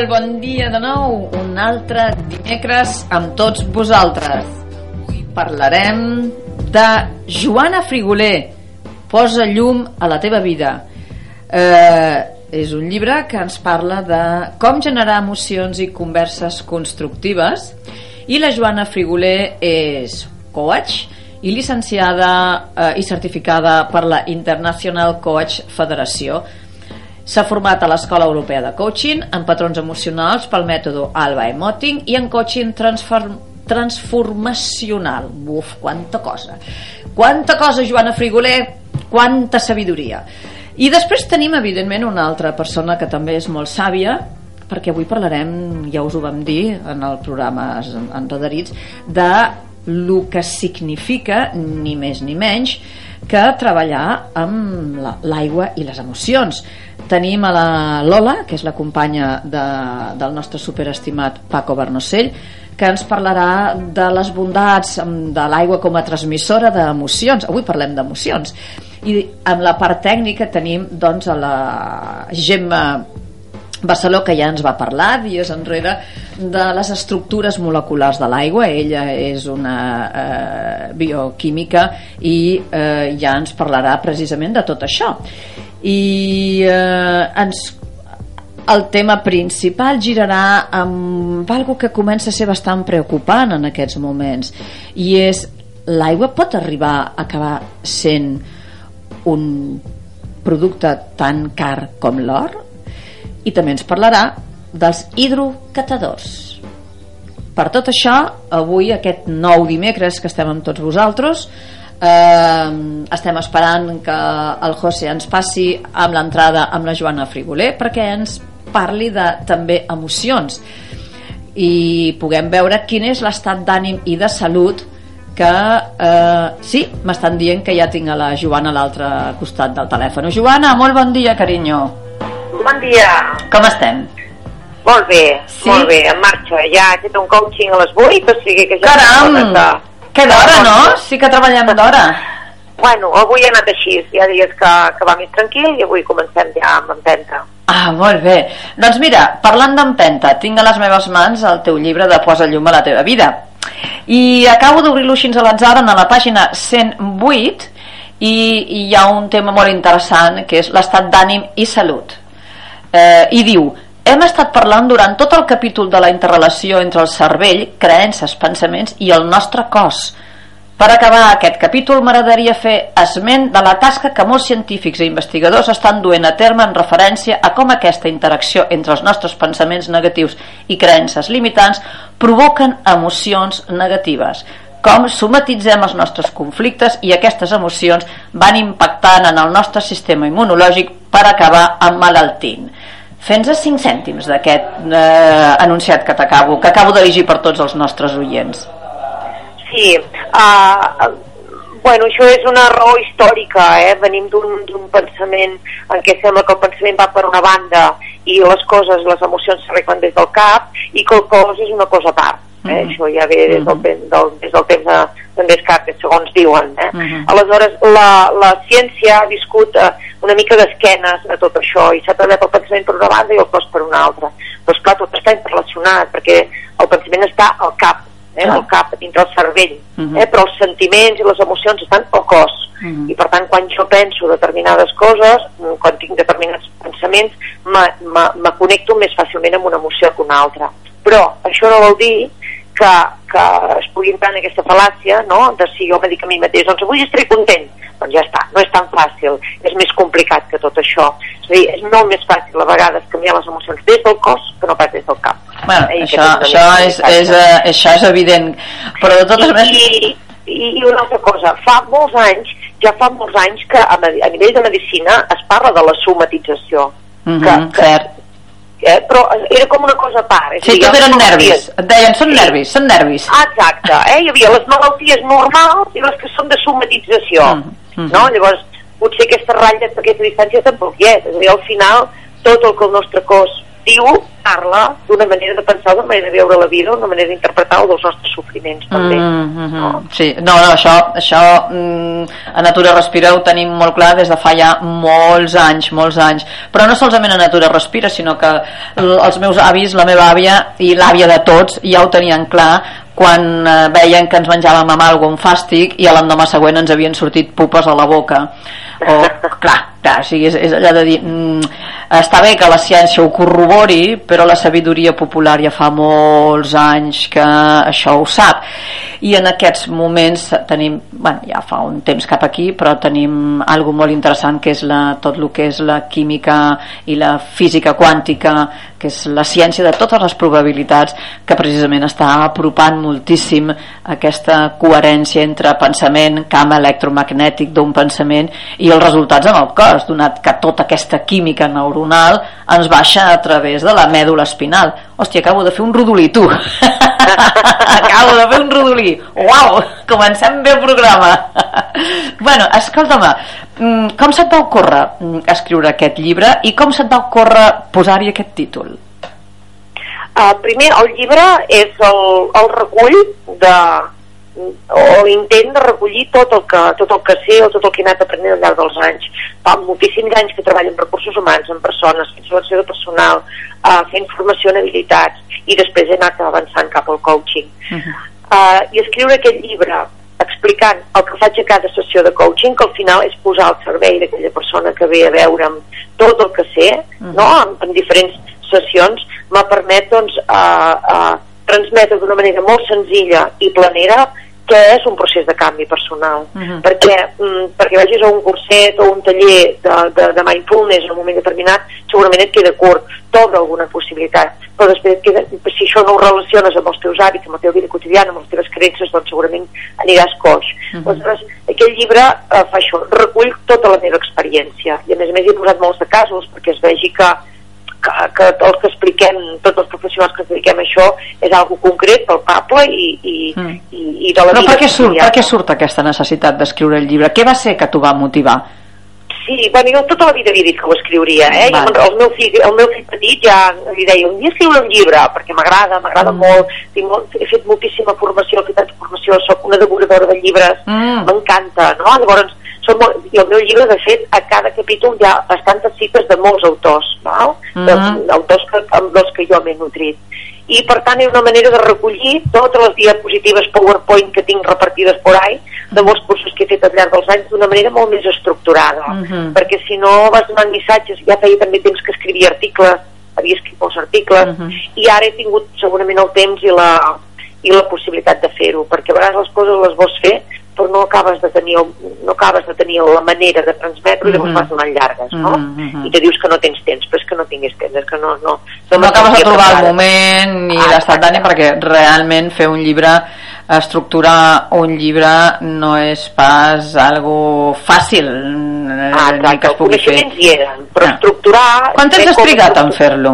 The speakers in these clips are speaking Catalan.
Molt bon dia de nou, un altre dimecres amb tots vosaltres. Avui parlarem de Joana Frigoler, Posa llum a la teva vida. Eh, és un llibre que ens parla de com generar emocions i converses constructives i la Joana Frigoler és coach i llicenciada eh, i certificada per la International Coach Federació S'ha format a l'Escola Europea de Coaching en patrons emocionals pel mètode Alba Emoting i en coaching transform transformacional. Buf, quanta cosa. Quanta cosa, Joana Frigoler, quanta sabidoria. I després tenim, evidentment, una altra persona que també és molt sàvia, perquè avui parlarem, ja us ho vam dir en el programa Enredarits, de el que significa, ni més ni menys, que treballar amb l'aigua i les emocions. Tenim a la Lola, que és la companya de, del nostre superestimat Paco Bernocell, que ens parlarà de les bondats de l'aigua com a transmissora d'emocions. Avui parlem d'emocions. I amb la part tècnica tenim doncs, a la Gemma Barceló que ja ens va parlar dies enrere de les estructures moleculars de l'aigua. Ella és una eh, bioquímica i eh, ja ens parlarà precisament de tot això. I eh, ens el tema principal girarà amb algo que comença a ser bastant preocupant en aquests moments i és l'aigua pot arribar a acabar sent un producte tan car com l'or i també ens parlarà dels hidrocatadors. Per tot això, avui, aquest nou dimecres que estem amb tots vosaltres, eh, estem esperant que el José ens passi amb l'entrada amb la Joana Frigoler perquè ens parli de també emocions i puguem veure quin és l'estat d'ànim i de salut que eh, sí, m'estan dient que ja tinc a la Joana a l'altre costat del telèfon. Joana, molt bon dia, carinyo. Bon dia. Com estem? Molt bé, sí? molt bé, en marxa. Ja he fet un coaching a les 8, o sigui que ja... Caram! Que d'hora, no? Sí que treballem d'hora. Bueno, avui ha anat així, hi ha dies que, que va més tranquil i avui comencem ja amb empenta. Ah, molt bé. Doncs mira, parlant d'empenta, tinc a les meves mans el teu llibre de Posa llum a la teva vida. I acabo d'obrir-lo així a l'atzar a la pàgina 108 i, i hi ha un tema molt interessant que és l'estat d'ànim i salut eh, i diu hem estat parlant durant tot el capítol de la interrelació entre el cervell, creences, pensaments i el nostre cos. Per acabar aquest capítol m'agradaria fer esment de la tasca que molts científics i investigadors estan duent a terme en referència a com aquesta interacció entre els nostres pensaments negatius i creences limitants provoquen emocions negatives com somatitzem els nostres conflictes i aquestes emocions van impactant en el nostre sistema immunològic per acabar emmalaltint. Fes-nos 5 cèntims d'aquest eh, anunciat que t'acabo, que acabo de llegir per tots els nostres oients. Sí, uh, bueno, això és una raó històrica, eh? venim d'un pensament en què sembla que el pensament va per una banda i les coses, les emocions s'arreglen des del cap i que el cos és una cosa a part? Uh -huh. Això ja ve des del, del, des del temps de, de Descartes, segons diuen. Eh? Uh -huh. Aleshores, la, la ciència ha viscut eh, una mica d'esquenes a tot això i s'ha treballat el pensament per una banda i el cos per una altra. Però, esclar, tot està interrelacionat perquè el pensament està al cap, eh? al cap, dintre el cervell, uh -huh. eh? però els sentiments i les emocions estan al cos. Uh -huh. I, per tant, quan jo penso determinades coses, quan tinc determinats pensaments, me connecto més fàcilment amb una emoció que una altra. Però això no vol dir que, que es pugui entrar en aquesta fal·làcia no? de si jo me dic a mi mateix doncs avui estaré content. Doncs ja està, no és tan fàcil és més complicat que tot això. És a dir, és molt més fàcil a vegades canviar les emocions des del cos que no pas des del cap. Bueno, eh, això, això, és, és, uh, això és evident. Però de totes maneres i, i, i una altra cosa, fa molts anys ja fa molts anys que a, a nivell de medicina es parla de la somatització. Mm -hmm, que, que, cert eh? però era com una cosa a part. És sí, tot eren nervis. Et deien, són sí. nervis, són nervis. Exacte, eh? hi havia les malalties normals i les que són de somatització. Mm -hmm. no? Llavors, potser aquesta ratlla, aquesta distància tampoc hi és. És a dir, al final, tot el que el nostre cos diu, parla d'una manera de pensar, d'una manera de veure la vida, d'una manera d'interpretar dels nostres sofriments, també. Mm -hmm. no? Sí, no, no, això, això mm, a Natura Respira ho tenim molt clar des de fa ja molts anys, molts anys. Però no solament a Natura Respira, sinó que els meus avis, la meva àvia i l'àvia de tots ja ho tenien clar quan eh, veien que ens menjàvem amb algun fàstic i l'endemà següent ens havien sortit pupes a la boca o, clar, clar o sigui, és, és allà de dir mm, està bé que la ciència ho corrobori però la sabidoria popular ja fa molts anys que això ho sap. I en aquests moments tenim, bueno, ja fa un temps cap aquí però tenim algo molt interessant que és la, tot el que és la química i la física quàntica que és la ciència de totes les probabilitats que precisament està apropant moltíssim aquesta coherència entre pensament, camp electromagnètic d'un pensament i els resultats en el cos, donat que tota aquesta química neuronal ens baixa a través de la mèdula espinal. Hòstia, acabo de fer un rodolí, tu! acabo de fer un rodolí! Uau! Comencem bé el programa! bueno, escolta'm, mm, com se't va ocórrer mm, escriure aquest llibre i com se't va ocórrer posar-hi aquest títol? Uh, primer, el llibre és el, el recull de, o l'intent de recollir tot el, que, tot el que sé o tot el que he anat aprenent al llarg dels anys. Fa moltíssims anys que treballo en recursos humans, en persones, fent selecció de personal, uh, fent formació en habilitats, i després he anat avançant cap al coaching. Uh -huh. uh, I escriure aquest llibre explicant el que faig a cada sessió de coaching, que al final és posar al servei d'aquella persona que ve a veure'm tot el que sé, uh -huh. no? en, en diferents sessions, m'ha permet doncs, uh, uh, transmetre d'una manera molt senzilla i planera què és un procés de canvi personal uh -huh. perquè, mm, perquè vagis a un curset o un taller de, de, de mindfulness en un moment determinat segurament et queda curt t'obre alguna possibilitat però després et queda, si això no ho relaciones amb els teus hàbits, amb la teva vida quotidiana amb les teves creences, doncs segurament aniràs coix uh -huh. aleshores aquest llibre eh, fa això, recull tota la meva experiència i a més a més he posat molts de casos perquè es vegi que que, que els que expliquem, tots els professionals que expliquem això, és algo concret, palpable i, i, mm. i, i de la Però per què, surt, per què surt aquesta necessitat d'escriure el llibre? Què va ser que t'ho va motivar? Sí, bueno, jo tota la vida havia dit que ho escriuria, eh? Vale. Jo, el, meu fill, el meu fill petit ja li deia, un dia escriure un llibre, perquè m'agrada, m'agrada mm. molt, tinc molt, he fet moltíssima formació, he fet tanta formació, sóc una devoradora de llibres, mm. m'encanta, no? Llavors, són molt, i el meu llibre, de fet, a cada capítol hi ha bastantes cites de molts autors, val? Mm -hmm. autors que, amb els que jo m'he nutrit. I, per tant, és una manera de recollir totes les diapositives PowerPoint que tinc repartides por ahí, de molts cursos que he fet al llarg dels anys, d'una manera molt més estructurada. Mm -hmm. Perquè si no vas donant missatges, ja feia també temps que escrivia articles, havia escrit molts articles, mm -hmm. i ara he tingut segurament el temps i la, i la possibilitat de fer-ho, perquè a vegades les coses les vols fer però no acabes de tenir, no acabes de tenir la manera de transmetre mm -hmm. i llavors mm-hmm. vas donant llargues, no? Mm -hmm. I te dius que no tens temps, però és que no tinguis temps, és que no... No, no, no acabes de trobar el moment ni ah, l'estat d'ànim perquè realment fer un llibre estructurar un llibre no és pas algo fàcil ah, ni que es pugui fer. hi eren, però no. estructurar... Quant temps has trigat en fer-lo?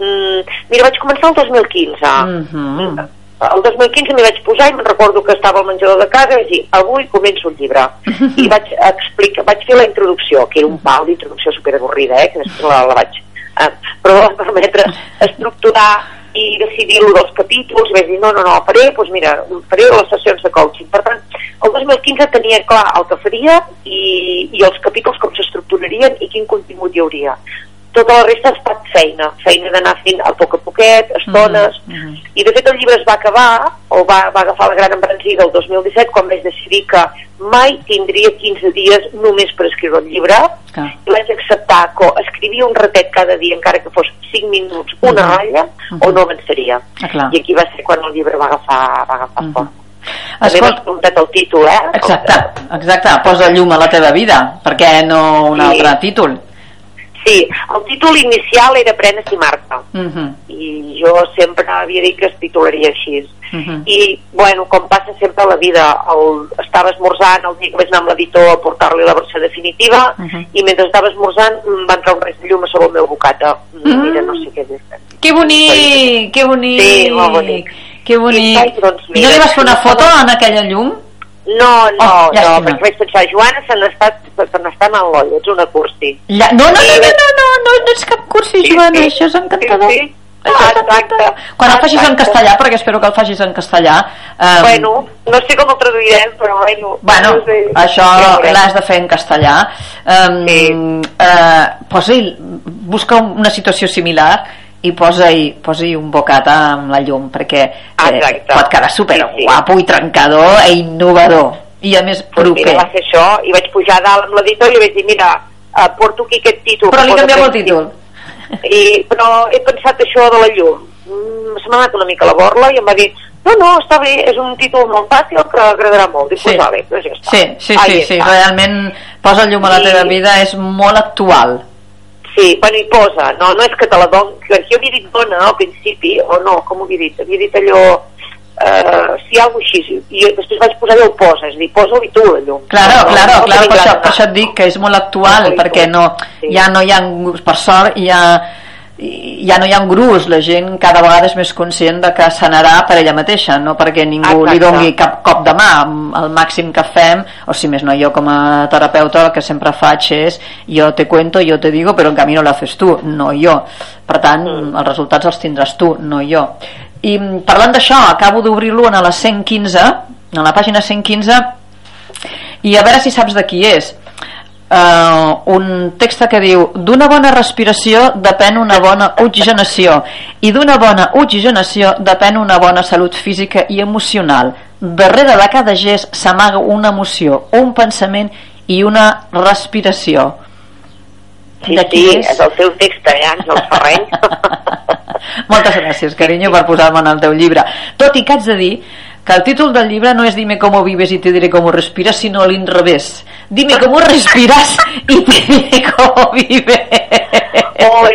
Mm, mira, vaig començar el 2015. Mm -hmm el 2015 m'hi vaig posar i me'n recordo que estava al menjador de casa i vaig dir, avui començo un llibre. I vaig explicar, vaig fer la introducció que era un pal d'introducció superavorrida eh, que després la, la vaig eh, però va permetre estructurar i decidir lo dels capítols vaig dir, no, no, no, faré, doncs mira, faré les sessions de coaching. Per tant, el 2015 tenia clar el que faria i, i els capítols com s'estructurarien i quin contingut hi hauria tota la resta ha estat feina, feina d'anar fent a poc a poquet, estones, mm -hmm. i de fet el llibre es va acabar, o va, va agafar la gran embranzida el 2017, quan vaig decidir que mai tindria 15 dies només per escriure el llibre, ah. i vaig acceptar que escrivia un ratet cada dia, encara que fos 5 minuts, una mm -hmm. ratlla, mm -hmm. o no avançaria. Ah, I aquí va ser quan el llibre va agafar, va agafar mm -hmm. forma. També m'has preguntat el títol, eh? Exacte, exacte, posa llum a la teva vida, perquè no un sí. altre títol? Sí, el títol inicial era Prenes i Marta uh mhm. -huh. i jo sempre havia dit que es titularia així uh mhm. -huh. i bueno, com passa sempre a la vida el, estava esmorzant el dia que vaig anar amb l'editor a portar-li la versió definitiva uh mhm. -huh. i mentre estava esmorzant va entrar un res de llum a sobre el meu bocata uh -huh. mira, no sé què és que bonic, que bonic sí, molt bonic que bonic I, doncs, mira, I no li vas fer una foto en aquella llum? No, no, oh, no, perquè vaig pensar, Joana se n'està se en l'olla, ets una cursi. Ja, No, no, no, no, no, no, no, no ets cap cursi, sí, Joana, sí, això és encantador. Sí, sí. Ah, exacte. Quan el facis en castellà, perquè espero que el facis en castellà... Um... Bueno, no sé com el traduirem, però bueno... Bueno, no sé. això l'has de fer en castellà. Um, sí. Eh, uh, posa busca una situació similar i posa-hi posa un bocata amb la llum perquè eh, Exacte. pot quedar super Sí, sí. guapo i trencador e innovador i a més Pues mira, proper va fer això, i vaig pujar a dalt amb l'editor i vaig dir, mira, uh, porto aquí aquest títol. però li canviem el títol I, però he pensat això de la llum. Mm, se m'ha anat una mica la borla i em va dir, no, no, està bé, és un títol molt fàcil que agradarà molt. Dic, Sí. pues vale, doncs ja està. sí, sí, Ahí sí, sí, realment posa llum a la I- teva vida és molt actual Sí, bueno, hi posa, no, no és que te la don... Que jo havia dit dona al principi, o no, com ho havia dit? Havia dit allò... Eh, sí, alguna així, i després vaig posar allò posa, és a dir, posa-ho i tu, la llum. Claro, No, no, claro, no claro, per això, per això et dic que és molt actual, Sí, perquè no, sí. ja no hi ha, per sort, ja, ja no hi ha un grus, la gent cada vegada és més conscient de que sanarà per ella mateixa, no perquè ningú li Exacte. dongui cap cop de mà, el màxim que fem, o si més no jo com a terapeuta el que sempre faig és jo te cuento, jo te digo, però en canvi no l'haces tu, no jo. Per tant, Mm. els resultats els tindràs tu, no jo. I mm, parlant d'això, acabo d'obrir-lo en la 115, en la pàgina 115, i a veure si saps de qui és uh, un text que diu d'una bona respiració depèn una bona oxigenació i d'una bona oxigenació depèn una bona salut física i emocional darrere de cada gest s'amaga una emoció un pensament i una respiració Sí, sí, és? és el teu text, eh, Àngel Ferreny. Moltes gràcies, carinyo, per posar-me en el teu llibre. Tot i que haig de dir que el títol del llibre no és Dime cómo vives y te diré cómo respiras, sinó a l'inrevés. Dime cómo respiras y te diré cómo vives.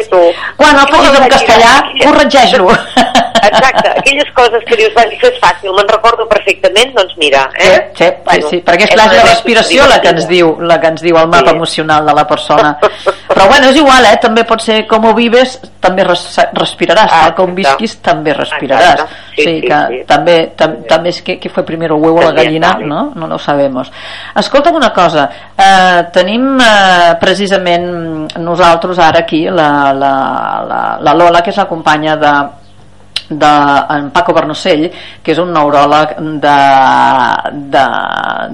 Tu. Quan el facis en castellà, corregeix-lo. Exacte, aquelles coses que dius, va, això és fàcil, me'n recordo perfectament, doncs mira, Sí, eh? sí, sí, sí, perquè és clar, és la respiració la que ens diu, la que ens diu el mapa Sí. emocional de la persona. Però bueno, és igual, eh? També pot ser com ho vives, també res respiraràs, Ah, tal com visquis, també respiraràs. Exacte. Sí, sí, sí, que sí. també, tam, també és que, que fue primero el huevo o la gallina, no? No lo sabemos. Escolta'm una cosa, eh, tenim eh, precisament nosaltres ara aquí la, la, la, la Lola, que és la companya de, de en Paco Bernocell, que és un neuròleg d'aquí de,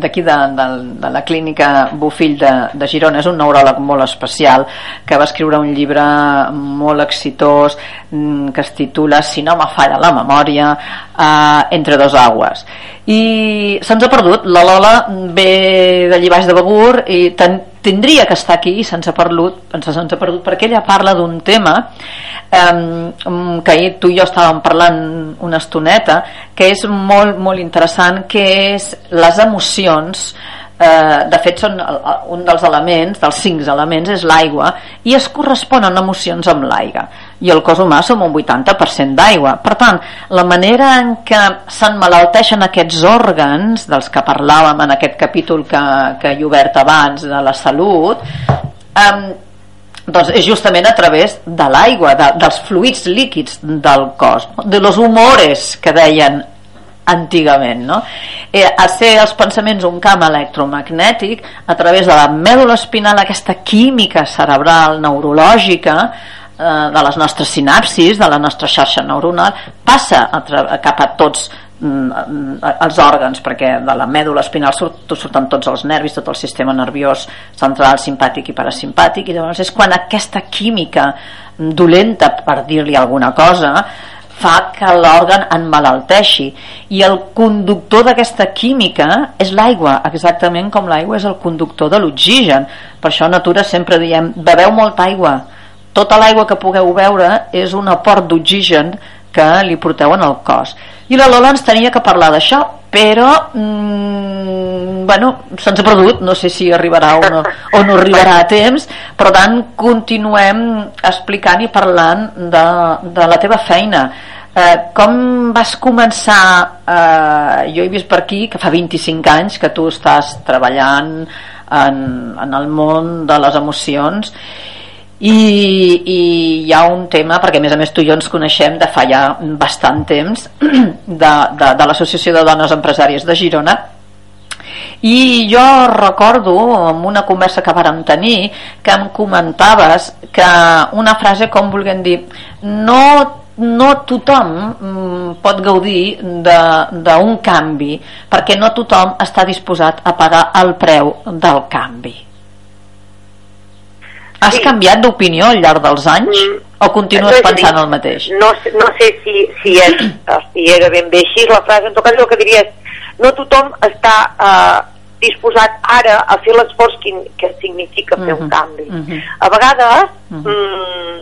d'aquí de, de, de la clínica Bofill de, de Girona, és un neuròleg molt especial que va escriure un llibre molt exitós mm, que es titula Si no me falla la memòria eh, Entre dos aguas i se'ns ha perdut, la Lola ve d'allí baix de Begur i ten, tindria que estar aquí i se'ns ha perdut ens se'ns ha perdut perquè ella parla d'un tema um, que ahir tu i jo estàvem parlant una estoneta que és molt, molt interessant que és les emocions eh, de fet són el- un dels elements, dels cinc elements és l'aigua i es corresponen emocions amb l'aigua i el cos humà som un 80% d'aigua per tant, la manera en què s'emmalalteixen aquests òrgans dels que parlàvem en aquest capítol que, que he obert abans de la salut eh, doncs és justament a través de l'aigua, de, dels fluids líquids del cos, de los humores que deien antigament no? eh, a ser els pensaments un camp electromagnètic a través de la mèdula espinal aquesta química cerebral neurològica de les nostres sinapsis de la nostra xarxa neuronal passa a cap a tots mm, els òrgans perquè de la mèdula espinal surt, surten tots els nervis tot el sistema nerviós central, simpàtic i parasimpàtic i llavors és quan aquesta química dolenta per dir-li alguna cosa fa que l'òrgan emmalalteixi. I el conductor d'aquesta química és l'aigua, exactament com l'aigua és el conductor de l'oxigen. Per això a Natura sempre diem beveu molta aigua tota l'aigua que pugueu beure és un aport d'oxigen que li porteu en el cos. I la Lola ens tenia que parlar d'això però mm, bueno, se'ns ha perdut no sé si arribarà o no, o no arribarà a temps. Per tant continuem explicant i parlant de, de la teva feina. Eh, com vas començar? Eh, jo he vist per aquí que fa 25 anys que tu estàs treballant en, en el món de les emocions i, i hi ha un tema perquè a més a més tu i jo ens coneixem de fa ja bastant temps de, de, de l'Associació de Dones Empresàries de Girona. I jo recordo en una conversa que vàrem tenir que em comentaves que una frase com vulguem dir no no tothom mm, pot gaudir d'un canvi perquè no tothom està disposat a pagar el preu del canvi Has sí. canviat d'opinió al llarg dels anys? Mm. O continues no pensant el mateix? No, no sé si, si, és, si era ben bé així la frase, en tot cas el que diria és no tothom està eh, disposat ara a fer l'esforç que, que significa fer uh -huh. un mhm. canvi. Mhm. -huh. A vegades mhm. -huh. mm,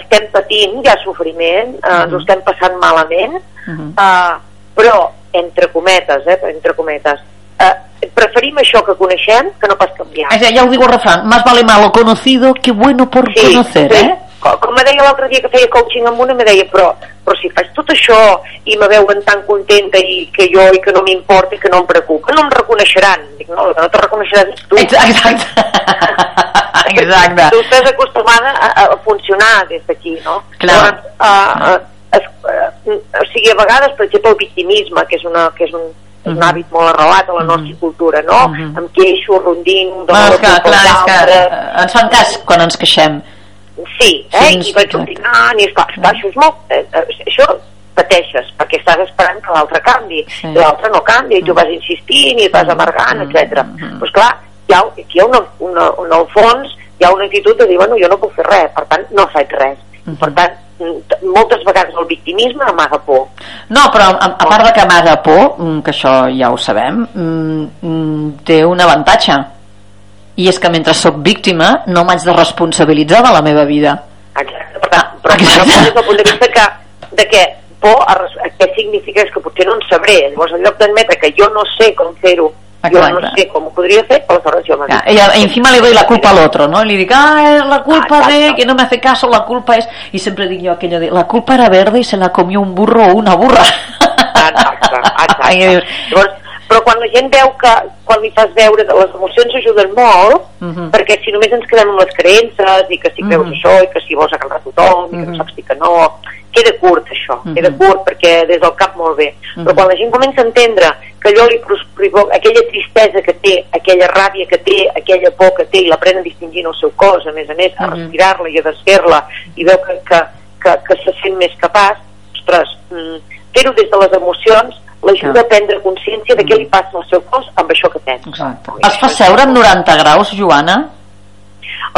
estem patint, hi ha sofriment, eh, uh -huh. ens ho estem passant malament, uh -huh. eh, però, entre cometes, eh, entre cometes, preferim això que coneixem que no pas canviar. O sea, ja ho diu el refrán, más vale malo conocido que bueno por sí, conocer, sí. eh? Com, com me deia l'altre dia que feia coaching amb una, me deia, però, però si faig tot això i me veuen tan contenta i que jo i que no m'importa i que no em preocupa, no em reconeixeran. Dic, no, no te reconeixeràs tu. Exacte. Exacte. Tu estàs acostumada a, a funcionar des d'aquí, no? Clar. Llavors, uh, uh, es, uh, o sigui, a vegades, per exemple, el victimisme, que és, una, que és un, és un mhm. hàbit molt arrelat a la nostra uh mhm. -huh. cultura, no? Uh mhm. -huh. Em queixo, rondint, de ah, clar, clar, és que ens fan cas quan ens queixem Sí, eh? Sí, i vaig opinant, i esclar, esclar, això és molt... Eh, eh, això pateixes, perquè estàs esperant que l'altre canvi, sí. i l'altre no canvi, i tu vas insistint i vas amargant, etc. Mm -hmm. Pues clar, hi ha, aquí hi ha una, una, una, al fons hi ha una actitud de dir, bueno, jo no puc fer res, per tant, no faig res. Mm -hmm. Per tant, moltes vegades el victimisme amaga por. No, però a, a part de que amaga por, mm, que això ja ho sabem, mm, té un avantatge, i és que mentre sóc víctima no m'haig de responsabilitzar de la meva vida exacte, per tant, però Exacte. des del punt de vista que, de que por a, a, què significa és que potser no en sabré llavors en lloc d'admetre que jo no sé com fer-ho yo no sé cómo podría hacer, aleshores jo ja, y encima le doy la culpa al otro, ¿no? Le digo, ah, la culpa ah, de que no me hace caso, la culpa es... Y siempre digo yo aquello de, la culpa era verde y se la comió un burro o una burra. Exacte, exacte. Llavors, però quan la gent veu que quan li fas veure que les emocions ajuden molt uh mhm. -huh. perquè si només ens quedem amb les creences i que si creus uh mhm. -huh. això i que si vols agradar a tothom uh -huh. i que no mhm. saps dir que no queda curt això, uh -huh. queda curt perquè des del cap molt bé uh -huh. però quan la gent comença a entendre que allò li provoca aquella tristesa que té, aquella ràbia que té, aquella por que té i l'aprèn a distingir en el seu cos, a més a més, a respirar-la i a desfer-la i veu que, que, que, que se sent més capaç, ostres, mm, fer-ho des de les emocions l'ajuda a prendre consciència de què li passa al seu cos amb això que tens. Exacte. Els fa seure en 90 graus, Joana?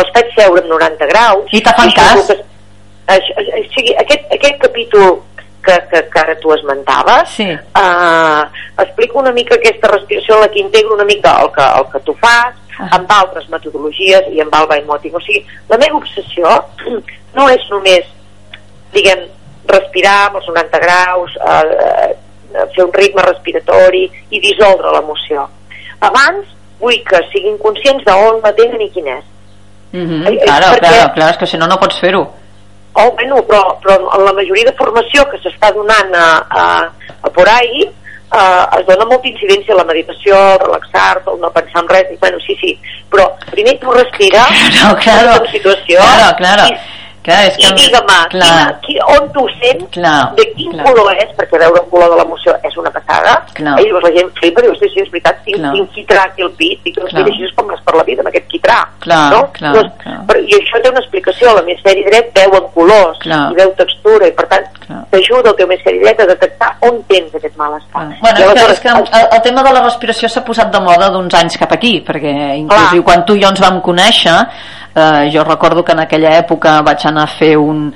Els faig seure en 90 graus. I te fan cas? Que, això, o sigui, aquest, aquest capítol que, que, que ara tu esmentaves sí. uh, explico una mica aquesta respiració en la que integro una mica el que, el que tu fas uh amb altres metodologies i amb el Vaimoting o sigui, la meva obsessió no és només diguem, respirar amb els 90 graus uh, fer un ritme respiratori i dissoldre l'emoció. Abans vull que siguin conscients d'on la tenen i quin és. Mm -hmm. claro, perquè... claro, claro, és que si no, no pots fer-ho. Oh, bueno, però, però en la majoria de formació que s'està donant a, a, a por ahí eh, es dona molta incidència a la meditació, relaxar-te, no pensar en res, i, bueno, sí, sí, però primer tu respira claro, claro, en situació claro, claro. i Clar, és que... I digue'm, on tu sents, clar, de quin clar. color és, perquè veure el color de l'emoció és una passada, clar. i llavors la gent flipa diu, sí, sí, és veritat, tinc, clar. tinc quitrà aquí al pit, i que mira, així és com vas per la vida, amb aquest quitrà. Clar, no? clar, doncs, clar. Però, I això té una explicació, l'hemisferi dret veu en colors, clar. i veu textura, i per tant t'ajuda el teu hemisferi dret a detectar on tens aquest malestar. Bueno, és que, és que el, el tema de la respiració s'ha posat de moda d'uns anys cap aquí, perquè clar. quan tu i jo ens vam conèixer, eh, jo recordo que en aquella època vaig anar a fer un,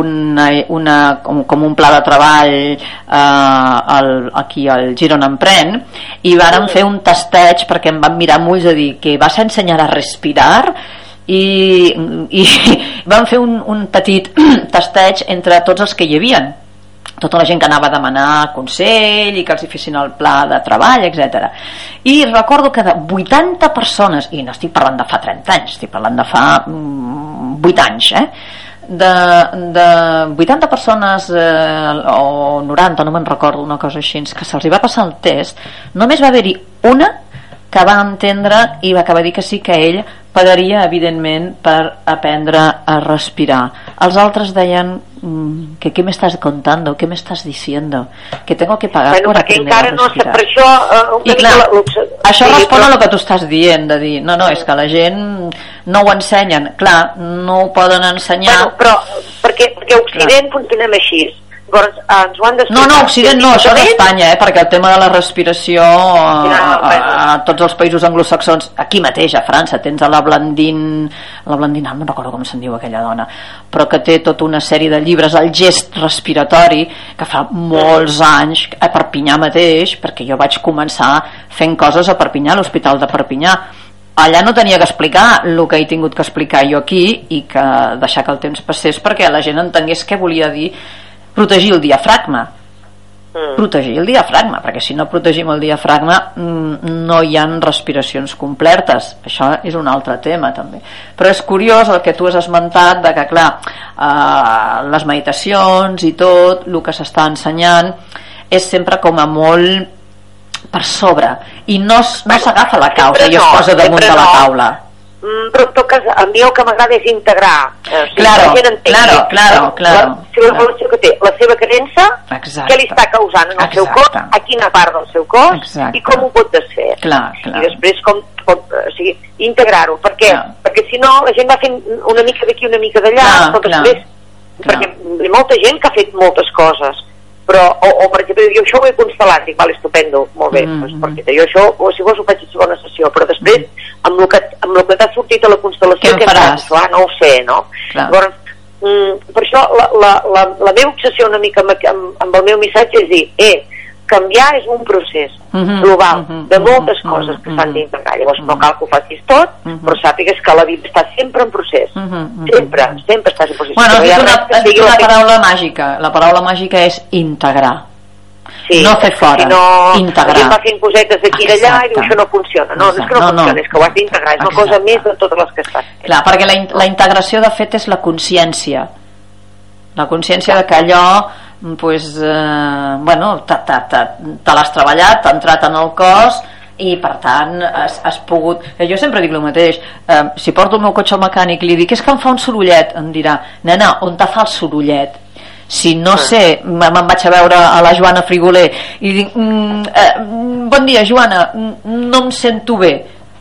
una, una, com, com un pla de treball eh, al, aquí al Girona Empren i vàrem fer un tasteig perquè em van mirar amb ulls a dir que vas a ensenyar a respirar i, i vam fer un, un petit tasteig entre tots els que hi havien tota la gent que anava a demanar consell i que els hi fessin el pla de treball, etc. I recordo que de 80 persones, i no estic parlant de fa 30 anys, estic parlant de fa 8 mm, anys, eh? De, de 80 persones eh, o 90, no me'n recordo una cosa així que se'ls va passar el test només va haver-hi una que va entendre i va acabar dir que sí que ell pagaria evidentment per aprendre a respirar. Els altres deien mm, que què m'estàs contando, què m'estàs diciendo? Que tengo que pagar bueno, per aprender a respirar. no per això, uh, i clar, la, això sí, respon però... a lo que tu estàs dient de dir, no, no, és que la gent no ho ensenyen, clar, no ho poden ensenyar. Bueno, però perquè, perquè Occident clar. funcionem així Llavors, eh, ens ho han No, no, Occident no, això d'Espanya, eh, perquè el tema de la respiració a, a, a, tots els països anglosaxons, aquí mateix, a França, tens a la Blandin, la Blandin, no recordo com se'n diu aquella dona, però que té tota una sèrie de llibres, el gest respiratori, que fa molts anys, a Perpinyà mateix, perquè jo vaig començar fent coses a Perpinyà, a l'Hospital de Perpinyà, allà no tenia que explicar el que he tingut que explicar jo aquí i que deixar que el temps passés perquè la gent entengués què volia dir protegir el diafragma. Mm. protegir el diafragma perquè si no protegim el diafragma mm, no hi han respiracions completes això és un altre tema també. Però és curiós el que tu has esmentat de que clar eh, les meditacions i tot el que s'està ensenyant és sempre com a molt per sobre. I no, no s'agafa la causa i es posa damunt de la taula però en tot cas, a mi el que m'agrada és integrar. O sigui, claro, la gent entengui, claro, claro, claro. La, seva evolució que té, la seva creença, Exacte. què li està causant en el Exacte. seu cos, a quina part del seu cos Exacte. i com ho pot desfer. Clar, clar. I després com pot, o sigui, integrar-ho. Per què? Clar. Perquè si no, la gent va fent una mica d'aquí, una mica d'allà, però després... Clar. Perquè hi ha molta gent que ha fet moltes coses però, o, o per exemple, jo això ho he constel·lat, dic, val, estupendo, molt bé, mm -hmm. doncs, perquè jo això, o si vols ho faig a segona sessió, però després, mm -hmm. amb el que, amb el que t'ha sortit a la constel·lació, què, què faràs? Clar, no ho sé, no? Clar. Llavors, mm, per això la, la, la, la meva obsessió una mica amb, amb, amb el meu missatge és dir, eh, canviar és un procés uh mhm, -huh, global uh mhm, -huh, de moltes uh mhm, -huh, coses que uh -huh, s'han d'integrar llavors uh -huh. no cal que ho facis tot uh -huh. però sàpigues que la vida està sempre en procés uh -huh, sempre, sempre estàs en procés bueno, has dit una, has dit una paraula màgica la paraula màgica és integrar Sí, no fer fora, si no, integrar. Va fent cosetes d'aquí i d'allà i diu això no funciona. No, Exacte. és que no, no funciona, no. és que ho has d'integrar, és una Exacte. cosa més de totes les que estàs fent. Clar, perquè la, la integració de fet és la consciència. La consciència de que allò pues, eh, bueno, te, te, te, te l'has treballat, t'ha entrat en el cos i per tant has, has pogut eh, jo sempre dic el mateix eh, si porto el meu cotxe al mecànic i li dic és que em fa un sorollet em dirà, nena, on te fa el sorollet? Si no sé, me'n vaig a veure a la Joana Frigoler i dic mm, eh, bon dia Joana mm, no em sento bé.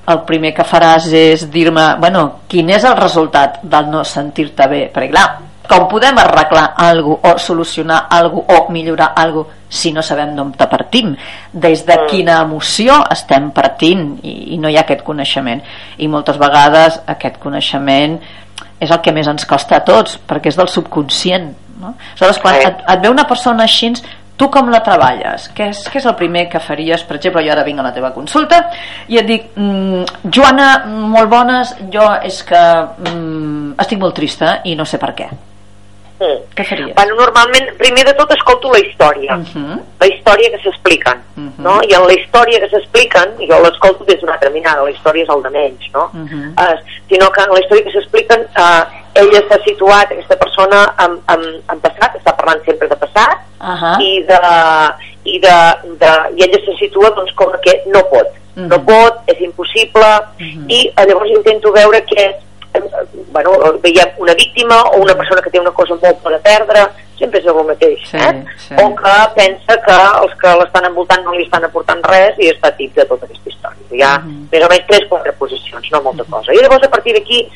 El primer que faràs és dir-me bueno, quin és el resultat del no sentir-te bé? Perquè clar, com podem arreglar alguna o solucionar alguna o millorar alguna si no sabem d'on te partim des de mm. quina emoció estem partint i, i no hi ha aquest coneixement i moltes vegades aquest coneixement és el que més ens costa a tots perquè és del subconscient no? aleshores quan et, et ve una persona així tu com la treballes? Què és, què és el primer que faries? Per exemple, jo ara vinc a la teva consulta i et dic, mm, Joana, molt bones, jo és que mm, estic molt trista i no sé per què. Mm. Què faries? Bueno, normalment, primer de tot escolto la història, uh mhm. -huh. la història que s'expliquen, uh mhm. -huh. no? I en la història que s'expliquen, jo l'escolto des d'una altra mirada, la història és el de menys, no? Uh -huh. uh, sinó que en la història que s'expliquen, uh, ella s'ha situat, aquesta persona, en, en, en passat, està parlant sempre de passat, uh -huh. i, de, i, de, de, i ella se situa doncs, com que no pot, uh -huh. no pot, és impossible, uh -huh. i uh, llavors intento veure què és bueno, veiem una víctima o una persona que té una cosa molt per a perdre, sempre és el mateix, sí, eh? Sí. O que pensa que els que l'estan envoltant no li estan aportant res i està tip de tota aquesta història. Hi ha uh -huh. més o menys tres, quatre posicions, no molta cosa. I llavors a partir d'aquí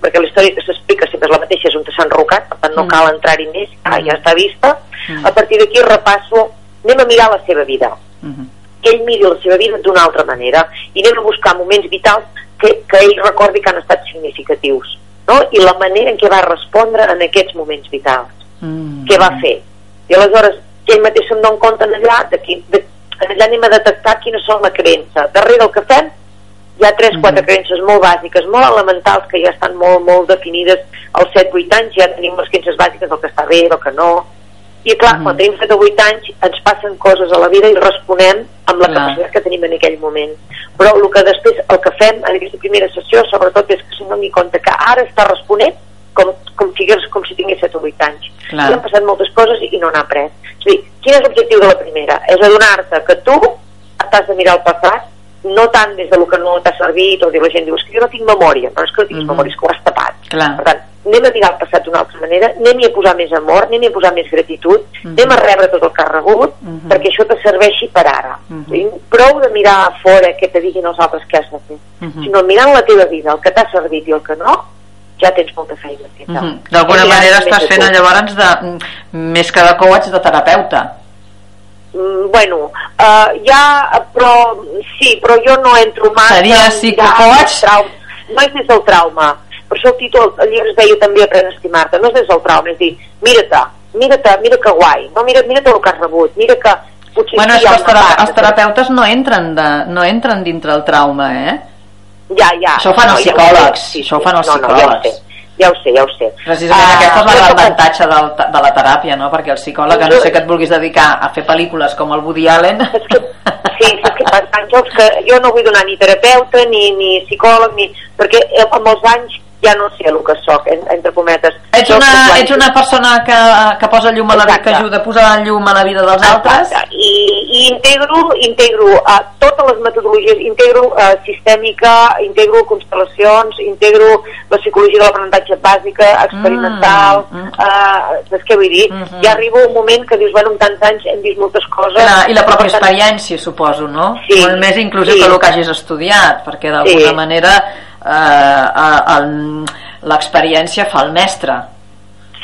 perquè la història que s'explica sempre és la mateixa, és on s'ha enrocat, per tant no cal entrar-hi més, ja, ja està vista. A partir d'aquí repasso, anem a mirar la seva vida. Uh -huh. Que ell miri la seva vida d'una altra manera i anem a buscar moments vitals que, que ell recordi que han estat significatius no? i la manera en què va respondre en aquests moments vitals mm. què va fer i aleshores que ell mateix se'n dona compte en allà de, qui, de, en allà anem a detectar quines són la creença darrere el que fem hi ha 3-4 mm. creences molt bàsiques, molt elementals que ja estan molt, molt definides als 7-8 anys ja tenim les creences bàsiques del que està bé, del que no i clar, mm. quan tenim 7 o 8 anys ens passen coses a la vida i responem amb la clar. capacitat que tenim en aquell moment però el que després, el que fem en aquesta primera sessió sobretot és que se n'adoni compte que ara està responent com, com, figues, com si tingués 7 o 8 anys clar. i han passat moltes coses i no n'ha après és dir, quin és l'objectiu de la primera? és adonar-te que tu t'has de mirar al passat no tant des de lo que no t'ha servit o dir la gent diu, és que jo no tinc memòria no és que no tinguis Mhm. memòria, és que ho has tapat Clar. per tant, anem a mirar el passat d'una altra manera anem-hi a posar més amor, anem-hi a posar més gratitud Mhm. anem a rebre tot el que has rebut Mhm. perquè això te serveixi per ara Mhm. I prou de mirar a fora què te diguin els altres que has de fer Mhm. sinó mirant la teva vida, el que t'ha servit i el que no ja tens molta feina feta Mhm. D'alguna manera estàs fent llavors de, mm, més que de coach de terapeuta. Mm, bueno, uh, ja, però sí, però jo no entro massa Seria psicocoach? no és des del trauma per això el títol, el llibre es deia també Aprèn a estimar-te, no és des del trauma és dir, mira-te, mira-te, mira que guai no? mira, mira el que has rebut mira que potser Bueno, sí és que els, una tera part els de- terapeutes no entren, de, no entren dintre el trauma, eh? ja, ja, Això ho fan els ja ho psicòlegs, sé, això ho fan els no, no, ja psicòlegs. sé, ja ho sé, ja ho sé Precisament Ah, aquest és no el gran avantatge del, de la teràpia, no? Perquè el psicòleg, no sé que et vulguis dedicar a fer pel·lícules com el Woody Allen... És que, sí, és que anys que jo no vull donar ni terapeuta ni, ni psicòleg ni, perquè eh, amb els anys ja no sé el que sóc, en- entre cometes Ets una, ets una persona que, que posa llum a la vida, que ajuda a posar llum a la vida dels altres? Exacte. I, i integro, integro uh, totes les metodologies, integro uh, sistèmica, integro constel·lacions, integro la psicologia de l'aprenentatge bàsica, experimental, Mm, mm. uh, saps què vull dir? Mhm. Ja arriba un moment que dius, bueno, en tants anys hem vist moltes coses... Clar, I la pròpia experiència, suposo, no? Sí, Molt més inclusiu sí. que el que hagis estudiat, perquè d'alguna Sí. manera eh, eh, l'experiència fa el mestre.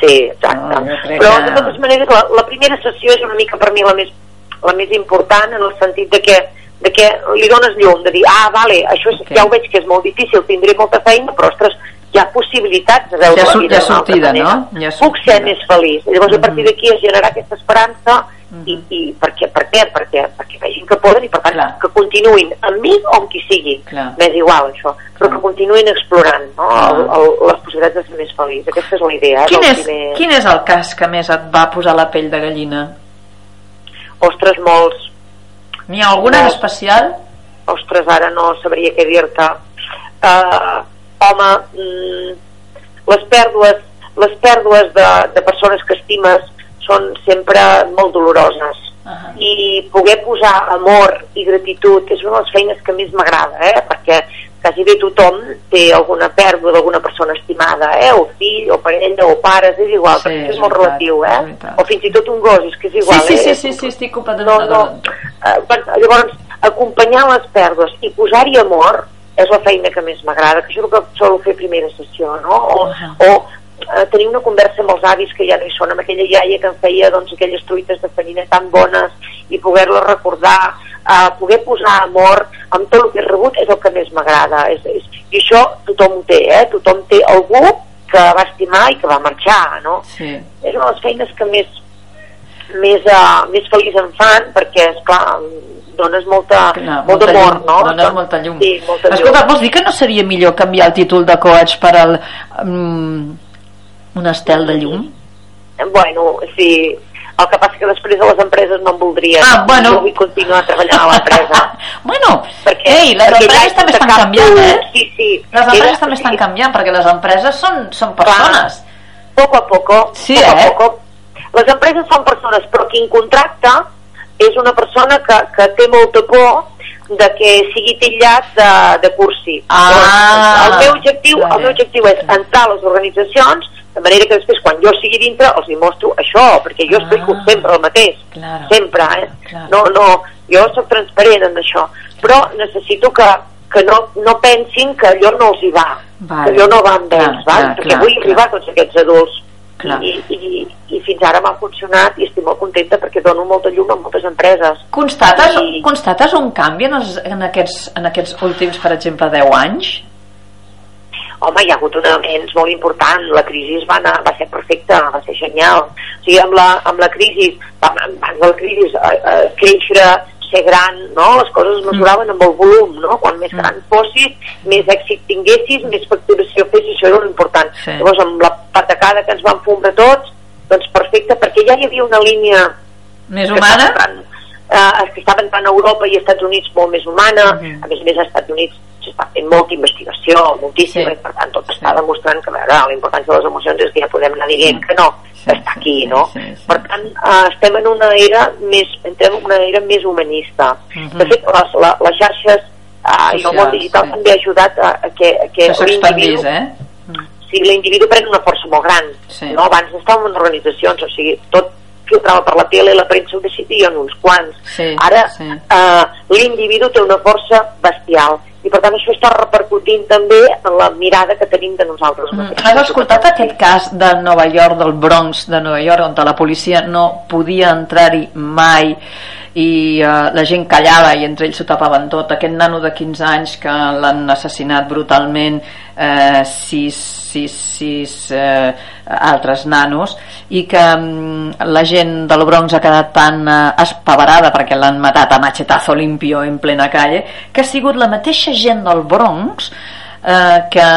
Sí, exacte. No, Però, que- de totes maneres, la, la primera sessió és una mica per mi la més, la més important en el sentit de que, de que li dones llum, de dir, ah, vale, això és, Ok. ja ho veig que és molt difícil, tindré molta feina, però, ostres, hi ha possibilitats de veure ha la vida altra sortida, no? Hi ha Puc sortida. ser més feliç. Llavors, a partir Mhm. d'aquí, es generar aquesta esperança i, i per què? Per què? Perquè, perquè vegin que poden i, per tant, Clar. que continuïn amb mi o amb qui sigui. Clar. M'és igual, això. Però que continuïn explorant no? el, el, les possibilitats de ser més feliç. Aquesta és la idea. eh, Quin és, primer- quin és el cas que més et va posar la pell de gallina? Ostres, molts. N'hi ha alguna en Molt. especial? Ostres, ara no sabria què dir-te. Uh, home, mm, les pèrdues, les pèrdues de, de persones que estimes són sempre molt doloroses. Ahà. I poder posar amor i gratitud és una de les feines que més m'agrada, eh? perquè quasi bé tothom té alguna pèrdua d'alguna persona estimada, eh? o fill, o parella, o pares, és igual, Sí, perquè és és molt veritat, relatiu, eh? o fins i tot un gos, és que és igual, sí, sí, eh? sí, sí, sí, estic completament no, no. Eh, llavors, acompanyar les pèrdues i posar-hi amor és la feina que més m'agrada, que és el que solo fer primera sessió, no? O, Ahà. o eh, tenir una conversa amb els avis que ja no hi són, amb aquella iaia que em feia doncs, aquelles truites de farina tan bones i poder-les recordar, eh, poder posar amor amb tot el que he rebut és el que més m'agrada. És, és, I això tothom ho té, eh? Tothom té algú que va estimar i que va marxar, no? Sí. és una de les feines que més més, uh, més feliç em fan perquè, és clar dones molta, Clar, molt molta d'amor, llum, no? dones molta llum. Sí, molta Escolta, llum. vols dir que no seria millor canviar el títol de coach per al, um, un estel de llum? Bueno, sí, el que passa que després de les empreses no em voldrien. Ah, bueno. Jo vull continuar treballant a l'empresa. bueno, perquè, ei, les perquè empreses també estan cap canviant, eh? Sí, sí. Les empreses Era- també estan sí, canviant, perquè les empreses són, són persones. Poco a poco. Sí, poco eh? a poco. Les empreses són persones, però qui en contracta és una persona que, que té molta por de que sigui titllat de, de cursi. Ah, Llavors, el meu objectiu, el meu objectiu és entrar a les organitzacions de manera que després quan jo sigui dintre els hi mostro això, perquè jo explico Ah. sempre el mateix, Claro. sempre, eh? Claro. No, no, jo sóc transparent en això, però necessito que, que no, no pensin que allò no els hi va, Vale. que allò no va amb Clar, ells, val? clar, perquè clar, vull clar. arribar a tots aquests adults Clar. i, i, i fins ara m'ha funcionat i estic molt contenta perquè dono molta llum a moltes empreses Constates, I- constates un canvi en, els, en, aquests, en aquests últims, per exemple, 10 anys? Home, hi ha hagut un avenç molt important la crisi va, anar, va ser perfecta va ser genial o sigui, amb la, amb la crisi abans de la crisi eh, eh, créixer ser gran, no? les coses es mesuraven amb el volum, no? quan més Mm. gran fossis, més èxit tinguessis, més facturació fessis, això era important. Sí. Llavors, amb la patacada que ens van fumar tots, doncs perfecte, perquè ja hi havia una línia Més que humana? estava entrant, eh, que estava entrant a Europa i als Estats Units molt més humana, Mhm. a més a més als Estats Units s'està fent molta investigació, moltíssima, Sí. i per tant tot Sí. està demostrant que veure, la importància de les emocions és que ja podem anar dient Sí. que no, Sí, que està sí, aquí, sí, no? sí, sí. Per tant, eh, estem en una era més, entrem en una era més humanista. Mhm. De fet, les, la, les xarxes uh, i el món digital sí. també ha ajudat a, a que, a que, que l'individu eh? Mm. sí, l'individu pren una força molt gran sí. no? abans estàvem en organitzacions o sigui, tot filtrava per la tele, la premsa ho decidien uns quants sí, ara sí. Uh, l'individu té una força bestial i per tant això està repercutint també en la mirada que tenim de nosaltres mm. Has escoltat aquest cas de Nova York, del Bronx de Nova York, on la policia no podia entrar-hi mai i uh, la gent callava i entre ells s'ho tapaven tot aquest nano de 15 anys que l'han assassinat brutalment eh, sis, sis, sis eh, altres nanos i que um, la gent del Bronx ha quedat tan uh, espavarada perquè l'han matat a machetazo limpio en plena calle que ha sigut la mateixa gent del Bronx eh, que,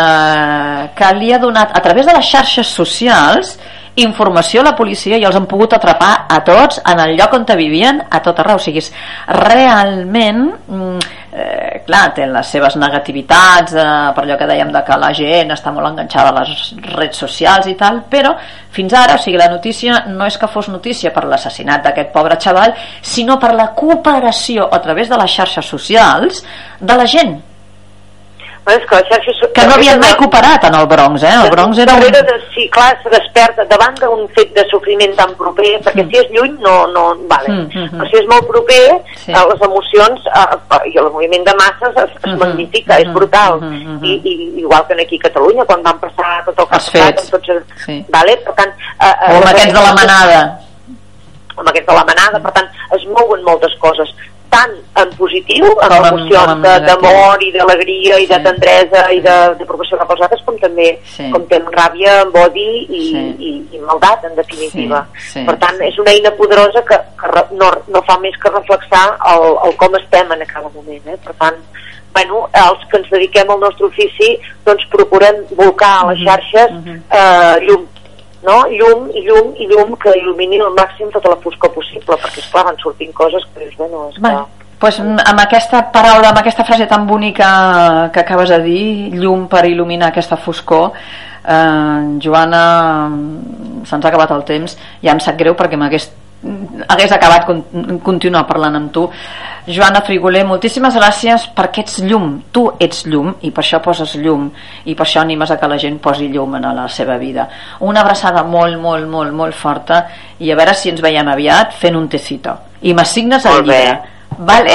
que li ha donat a través de les xarxes socials informació a la policia i els han pogut atrapar a tots en el lloc on vivien a tot arreu, o sigui, realment mm, eh, clar, té les seves negativitats eh, per allò que dèiem de que la gent està molt enganxada a les redes socials i tal, però fins ara, o sigui, la notícia no és que fos notícia per l'assassinat d'aquest pobre xaval, sinó per la cooperació a través de les xarxes socials de la gent és que, la xarxa, que no havien mai cooperat en el Bronx, eh? El Bronx era un... De, sí, clar, se desperta davant d'un fet de sofriment tan proper, perquè mm. si és lluny no... no vale. Mm, mm, mm. Però si és molt proper, sí. eh, les emocions eh, i el moviment de masses es, es mm -hmm. magnifica, mm -hmm. és brutal. Mm -hmm. I, I, igual que aquí a Catalunya, quan van passar tot el que ha passat, tots, sí. vale? per tant... Eh, eh, o amb aquests de la manada amb aquests de la manada, per tant es mouen moltes coses tant en positiu, en com emocions d'amor i d'alegria i sí. de tendresa i de, de proporció cap als altres, com també sí. com té ràbia, body i, sí. i, i maldat, en definitiva. Sí. Sí. Per tant, és una eina poderosa que, que no, no fa més que reflexar el, el com estem en cada moment. Eh? Per tant, bueno, els que ens dediquem al nostre ofici doncs procurem volcar a les mhm. xarxes -huh. eh, llum no? llum i llum i llum que il·lumini al màxim tota la foscor possible perquè esclar van sortint coses que dius, bueno, és bueno, que... pues, amb aquesta paraula, amb aquesta frase tan bonica que acabes de dir, llum per il·luminar aquesta foscor, eh, Joana, se'ns ha acabat el temps, ja em sap greu perquè m'hagués hagués acabat continuar parlant amb tu. Joana Frigoler, moltíssimes gràcies perquè ets llum, tu ets llum i per això poses llum i per això animes a que la gent posi llum en la seva vida. Una abraçada molt, molt, molt, molt forta i a veure si ens veiem aviat fent un tecito. I m'assignes el llibre Vale.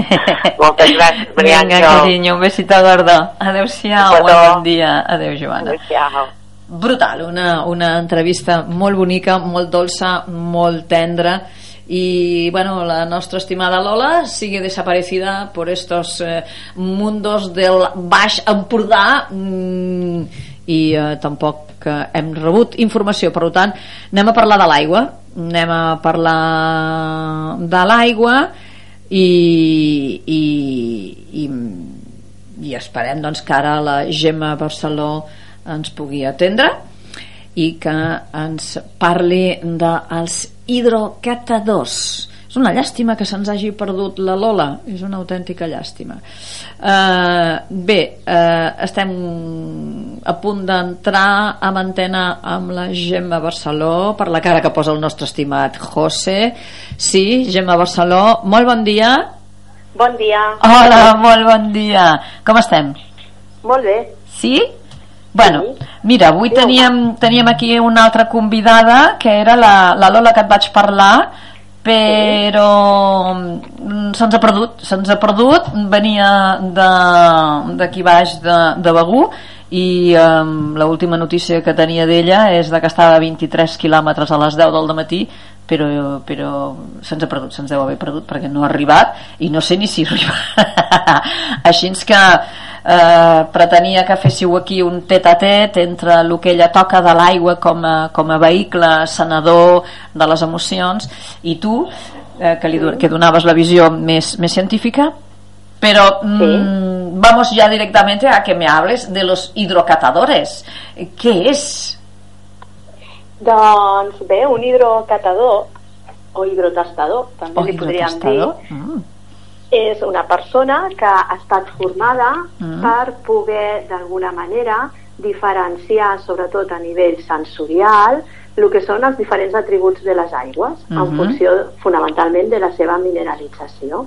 Moltes gràcies, Vinga, carinyo, un besito gordo. Adéu-siau, bon dia. Adéu, Joana. Adéu-siau brutal, una, una entrevista molt bonica, molt dolça, molt tendra y bueno, la nostra estimada Lola sigue desaparecida por estos eh, mundos del Baix Empordà mm, i eh, tampoc eh, hem rebut informació, per tant anem a parlar de l'aigua. Anem a parlar de l'aigua i, i, i, i esperem doncs, que ara la Gemma Barceló ens pugui atendre i que ens parli dels hidrocatadors és una llàstima que se'ns hagi perdut la Lola és una autèntica llàstima uh, bé uh, estem a punt d'entrar a antena amb la Gemma Barceló per la cara que posa el nostre estimat José sí, Gemma Barceló molt bon dia Bon dia. Hola, molt bon dia. Com estem? Molt bé. Sí? Bueno, mira, avui teníem, teníem aquí una altra convidada que era la, la Lola que et vaig parlar però mm, se'ns ha perdut se'ns ha perdut, venia d'aquí baix de, de Begú i um, l'última notícia que tenia d'ella és de que estava a 23 quilòmetres a les 10 del matí però, però se'ns ha perdut, se'ns deu haver perdut perquè no ha arribat i no sé ni si arriba. Així que eh, pretenia que féssiu aquí un tet a tet entre el que ella toca de l'aigua com, a, com a vehicle sanador de les emocions i tu eh, que, li, que donaves la visió més, més científica. Pero mm, sí. vamos ya directamente a que me hables de los hidrocatadores. Què és? Doncs bé, un hidrocatador o hidrotastador també o li podríem dir. mm és una persona que ha estat formada mm. per poder d'alguna manera diferenciar sobretot a nivell sensorial el que són els diferents atributs de les aigües uh -huh. en mhm. funció fonamentalment de la seva mineralització.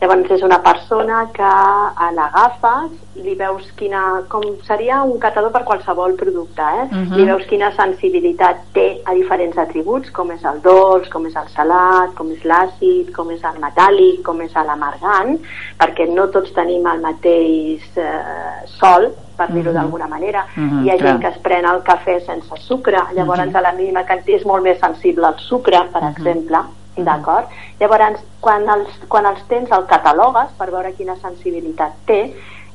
Llavors és una persona que a l'agafes, li veus quina... com seria un catador per qualsevol producte, eh? Uh -huh. Li veus quina sensibilitat té a diferents atributs, com és el dolç, com és el salat, com és l'àcid, com és el metàl·lic, com és l'amargant, perquè no tots tenim el mateix eh, sol, per dir-ho uh -huh. d'alguna manera. Uh -huh, Hi ha clar. gent que es pren el cafè sense sucre, llavors uh -huh. a la mínima quantitat és molt més sensible al sucre, per uh -huh. exemple, d'acord? Llavors, quan els, quan els tens el catalogues per veure quina sensibilitat té,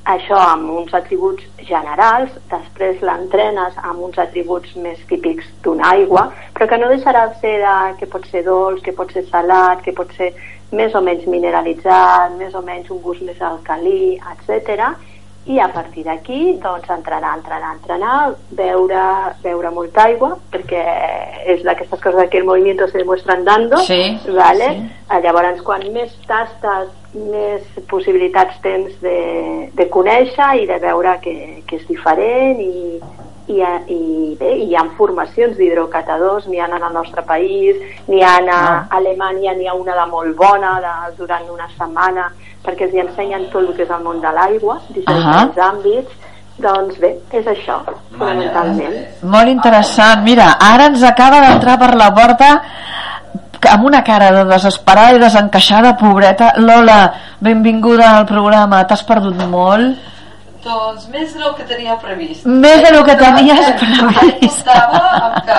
això amb uns atributs generals, després l'entrenes amb uns atributs més típics d'una aigua, però que no deixarà de ser de, que pot ser dolç, que pot ser salat, que pot ser més o menys mineralitzat, més o menys un gust més alcalí, etc i a partir d'aquí doncs entrenar, entrenar, entrenar, beure, beure molta aigua, perquè és d'aquestes coses que el moviment se demuestra andando, sí, ¿vale? Sí. Llavors, quan més tastes, més possibilitats tens de, de conèixer i de veure que, que és diferent i, i, i bé, hi ha formacions d'hidrocatadors, n'hi ha en el nostre país, n'hi ha a ah. Alemanya, n'hi ha una de molt bona de, durant una setmana, perquè els hi ensenyen tot el que és el món de l'aigua, diferents uh -huh. àmbits, doncs bé, és això, fonamentalment. Molt interessant. Mira, ara ens acaba d'entrar per la porta amb una cara de desesperada i desencaixada, pobreta. Lola, benvinguda al programa. T'has perdut molt? Doncs més del que tenia previst. Més del que tenies previst. Em que...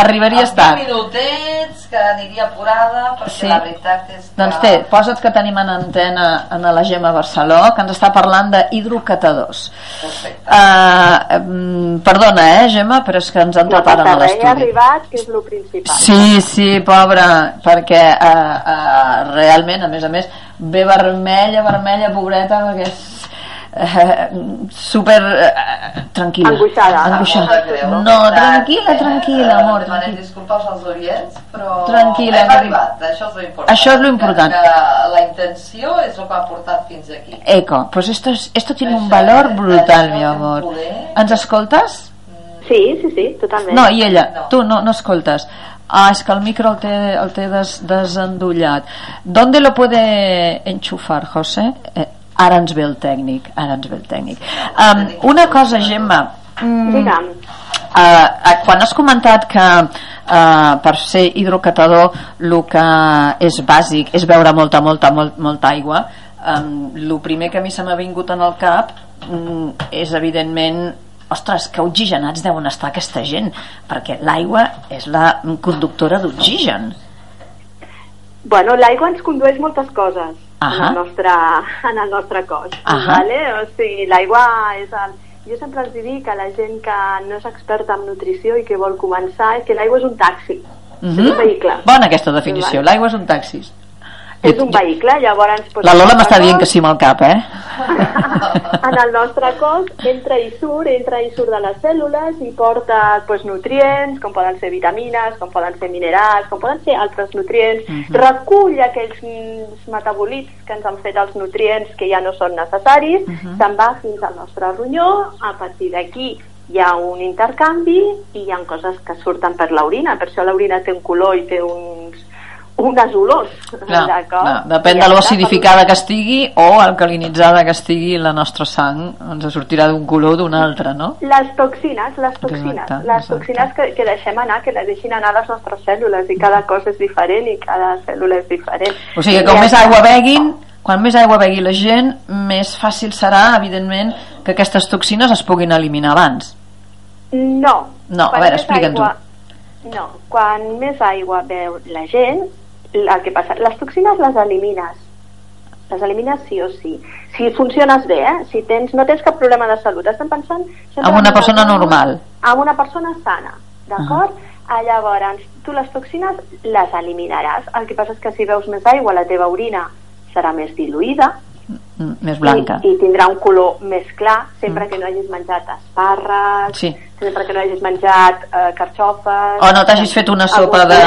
Arribaries tard. minutets, que aniria apurada, perquè sí. la veritat és que... Doncs té, posa't que tenim en antena en la Gemma Barceló, que ens està parlant d'hidrocatadors. Perfecte. Uh, perdona, eh, Gemma, però és que ens han tapat a l'estudi. Arribat, que és el principal. Sí, sí, pobra, perquè uh, uh, realment, a més a més, ve vermella, vermella, pobreta, perquè és eh, super eh, tranquil·la. Angoixada, angoixada. no, no tranquil·la, tranquil·la amor demanem disculpes als orients però tranquil·la hem arribat, això és l'important això és l'important la intenció és el que ha portat fins aquí. Eco, pues esto, es, esto tiene això, un valor brutal mi amor. poder... ens escoltes? sí, sí, sí, totalment. No, i ella, no. tu no, no escoltes. Ah, és que el micro el té, el té des, desendollat. ¿Dónde lo puede enchufar, José? Eh, ara ens ve el tècnic ara ens ve el tècnic. Um, una cosa Gemma. Mm, Digue'm. Uh, uh, quan has comentat que uh, per ser hidrocatador el que és bàsic és beure molta, molta, molt, molta aigua um, el primer que a mi se m'ha vingut en el cap um, és evidentment ostres, que oxigenats deuen estar aquesta gent perquè l'aigua és la conductora d'oxigen. Bueno, l'aigua ens condueix moltes coses uh -huh. en, el nostre, en el nostre cos. Uh -huh. vale? O sigui, l'aigua és el... Jo sempre els dic a la gent que no és experta en nutrició i que vol començar que l'aigua és un taxi, uh -huh. és un vehicle. Bona aquesta definició, l'aigua és un taxi és un vehicle, llavors... Doncs, la Lola m'està dient que sí amb el cap, eh? en el nostre cos entra i surt, entra i surt de les cèl·lules i porta doncs, nutrients, com poden ser vitamines, com poden ser minerals, com poden ser altres nutrients, uh mhm. -huh. recull aquells metabolits que ens han fet els nutrients que ja no són necessaris, uh mhm. -huh. se'n va fins al nostre ronyó, a partir d'aquí hi ha un intercanvi i hi ha coses que surten per l'orina, per això l'orina té un color i té uns unes olors, clar, clar. depèn de l'acidificada que estigui o alcalinitzada que estigui la nostra sang ens sortirà d'un color o d'un altre, no? Les toxines, les toxines, exacte, les exacte. toxines que, que deixem anar, que les deixin anar les nostres cèl·lules i cada cos és diferent i cada cèl·lula és diferent. O sigui que com I més aigua beguin, quan més aigua begui la gent, més fàcil serà, evidentment, que aquestes toxines es puguin eliminar abans. No. No, a veure, explica'ns-ho. No, quan més aigua beu la gent, el que passa, les toxines les elimines les elimines sí o sí si funciones bé, eh? si tens, no tens cap problema de salut estem pensant amb una persona normal amb una persona sana d'acord? Uh -huh. Ah, llavors, tu les toxines les eliminaràs el que passa és que si veus més aigua la teva orina serà més diluïda més blanca i, i tindrà un color més clar sempre mm. que no hagis menjat espàrrecs sí sempre que no hagis menjat eh, carxofes... O no t'hagis fet una sopa de,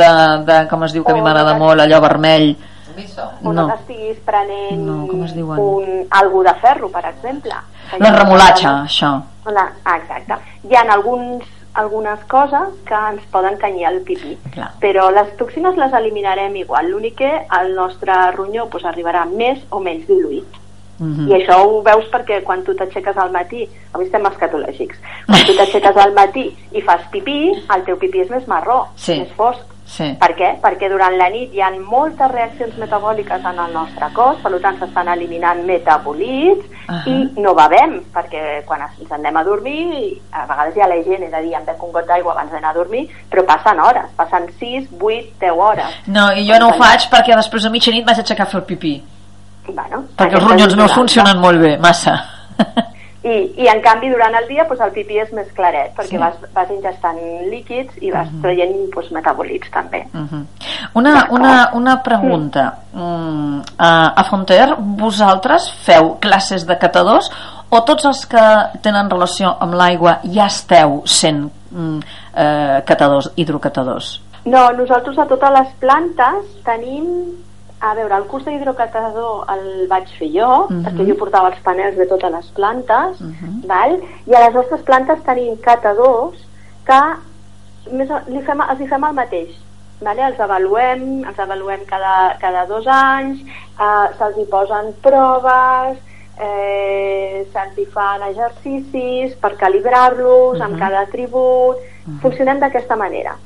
de, de, com es diu, que a mi m'agrada molt, allò vermell. O no, no t'estiguis prenent no, com es diuen? un, algú de ferro, per exemple. La remolatxa, això. La, ah, exacte. Hi ha alguns algunes coses que ens poden tenyir el pipí. Clar. Però les toxines les eliminarem igual. L'únic que el nostre ronyó pues, arribarà més o menys diluït. Mhm. I això ho veus perquè quan tu t'aixeques al matí, avui estem escatològics, quan tu t'aixeques al matí i fas pipí, el teu pipí és més marró, Sí. més fosc. Sí. Per què? Perquè durant la nit hi ha moltes reaccions metabòliques en el nostre cos, per tant s'estan eliminant metabolits Ahà. i no bevem, perquè quan ens anem a dormir, a vegades hi ha la gent, és a dir, em bec un got d'aigua abans d'anar a dormir, però passen hores, passen 6, 8, 10 hores. No, i jo no ho faig perquè després a mitjanit vaig aixecar a fer el pipí. Bueno, Perquè els ronyons meus funcionen molt bé, massa. I, I en canvi durant el dia doncs, el pipí és més claret perquè Sí. vas, vas ingestant líquids i vas traient doncs, metabolits també. Mhm. Una, una, una pregunta. Mm, a, a Fonter, vosaltres feu classes de catadors o tots els que tenen relació amb l'aigua ja esteu sent mm, eh, catadors, hidrocatadors? No, nosaltres a totes les plantes tenim a veure, el curs d'hidrocatador el vaig fer jo, Mhm. perquè jo portava els panels de totes les plantes, Mhm. val? i a les nostres plantes tenim catadors que més, li fem, els hi fem el mateix. Vale? Els avaluem, els avaluem cada, cada dos anys, eh, se'ls hi posen proves, eh, se'ls hi fan exercicis per calibrar-los amb Mhm. cada atribut. Funcionem d'aquesta manera.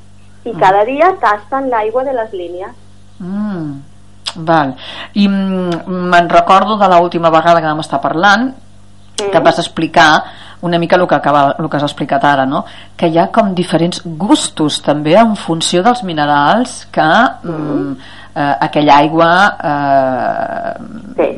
I cada dia tasten l'aigua de les línies. Mm, val. I mm, me'n recordo de l'última vegada que vam estar parlant Mm. que vas explicar una mica el que, acaba, el que has explicat ara, no? que hi ha com diferents gustos també en funció dels minerals que mm, eh, aquella aigua eh, Sí.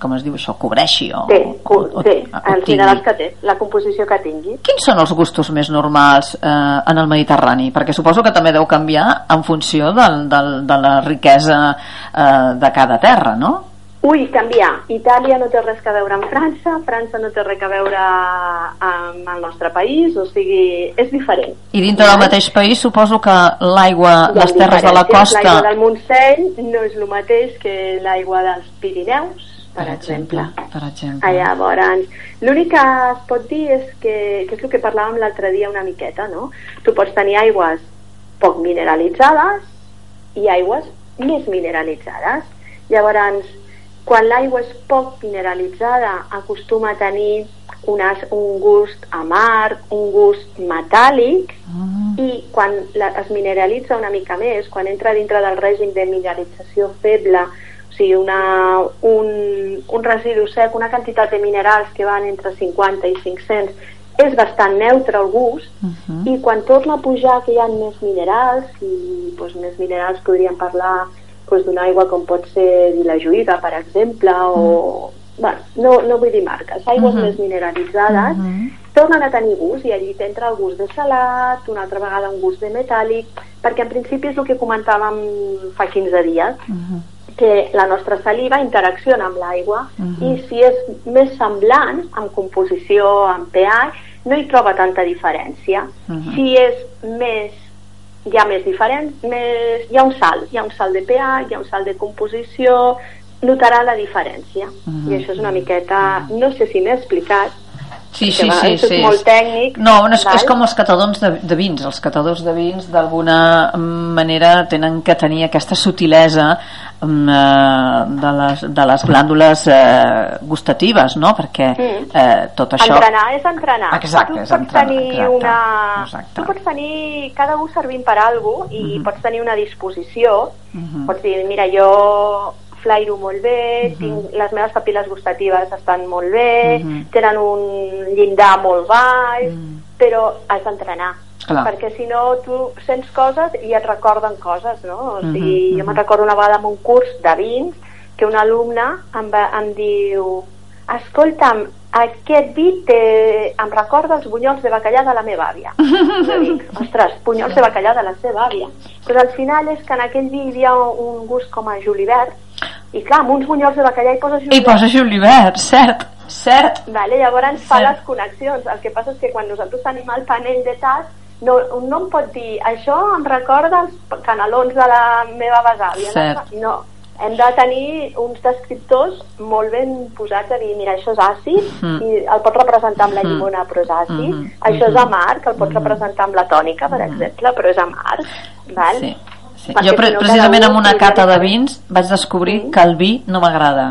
Com es diu això, cobreixi o, Té, o, o, té o els tingui. que té, la composició que tingui. Quins són els gustos més normals eh, en el Mediterrani? Perquè suposo que també deu canviar en funció del, del, de la riquesa eh, de cada terra, no? Ui, canviar. Itàlia no té res a veure amb França, França no té res a veure amb el nostre país, o sigui, és diferent. I dintre del mateix país suposo que l'aigua les terres de la costa... L'aigua del Montseny no és el mateix que l'aigua dels Pirineus, per, exemple. Per exemple. Llavors, l'únic que es pot dir és que, que és el que parlàvem l'altre dia una miqueta, no? Tu pots tenir aigües poc mineralitzades i aigües més mineralitzades. Llavors, quan l'aigua és poc mineralitzada, acostuma a tenir unes, un gust amarg, un gust metàl·lic, Mm, i quan la, es mineralitza una mica més, quan entra dintre del règim de mineralització feble, sigui, una, un, un residu sec, una quantitat de minerals que van entre 50 i 500, és bastant neutre el gust, mhm. i quan torna a pujar que hi ha més minerals, i doncs, més minerals podríem parlar doncs, d'una aigua com pot ser dilajuïda, per exemple, o... Bueno, no, no vull dir marques, aigües Mhm. més mineralitzades, Mhm. tornen a tenir gust i allí t'entra el gust de salat, una altra vegada un gust de metàl·lic, perquè en principi és el que comentàvem fa 15 dies, Mhm. Que la nostra saliva interacciona amb l'aigua Mhm. i si és més semblant en composició, en pH, no hi troba tanta diferència. Mhm. Si és més hi ha més diferent, més, hi ha un salt, hi ha un salt de pH, hi ha un salt de composició, notarà la diferència. Mhm. I això és una miqueta, no sé si m'he explicat, Sí, sí, sí, això és sí. molt tècnic, No, no és, val? és com els catadors de, de vins. Els catadors de vins, d'alguna manera, tenen que tenir aquesta sutilesa mm, eh, de, les, de les glàndules eh, gustatives, no? Perquè Mm. eh, tot això... Entrenar és entrenar. Exacte, tu és entrenar, tenir exacte, una... exacte. Tu pots tenir cada un servint per alguna cosa i Mhm. pots tenir una disposició. Mhm. Pots dir, mira, jo flairo molt bé, Mhm. tinc, les meves papil·les gustatives estan molt bé, Mhm. tenen un llindar molt baix, Mhm. però has d'entrenar. Clar. Perquè si no tu sents coses i et recorden coses, no? O sigui, Mhm, jo me'n recordo una vegada en un curs de vins que un alumne em, va, em diu escolta'm, aquest vi té, em recorda els bunyols de bacallà de la meva àvia. Dic, ostres, bunyols de bacallà de la seva àvia. Però al final és que en aquell vi hi havia un gust com a julivert, i clar, amb uns bunyols de bacallà hi poses I julivert. posa julivert, cert, cert. Vale, llavors fa Cert. les connexions. El que passa és que quan nosaltres tenim el panell de tast, no, un no em pot dir això em recorda els canelons de la meva besàvia. Cert. No, hem de tenir uns descriptors molt ben posats a dir, mira, això és àcid Mm. i el pots representar amb la Mm. llimona, però és àcid. Mhm. Això és Mhm. amarg, el pots representar amb la tònica, per exemple, però és amarg. Val? Sí, sí. Jo pre precisament amb un una cata de vins vaig descobrir Sí. que el vi no m'agrada.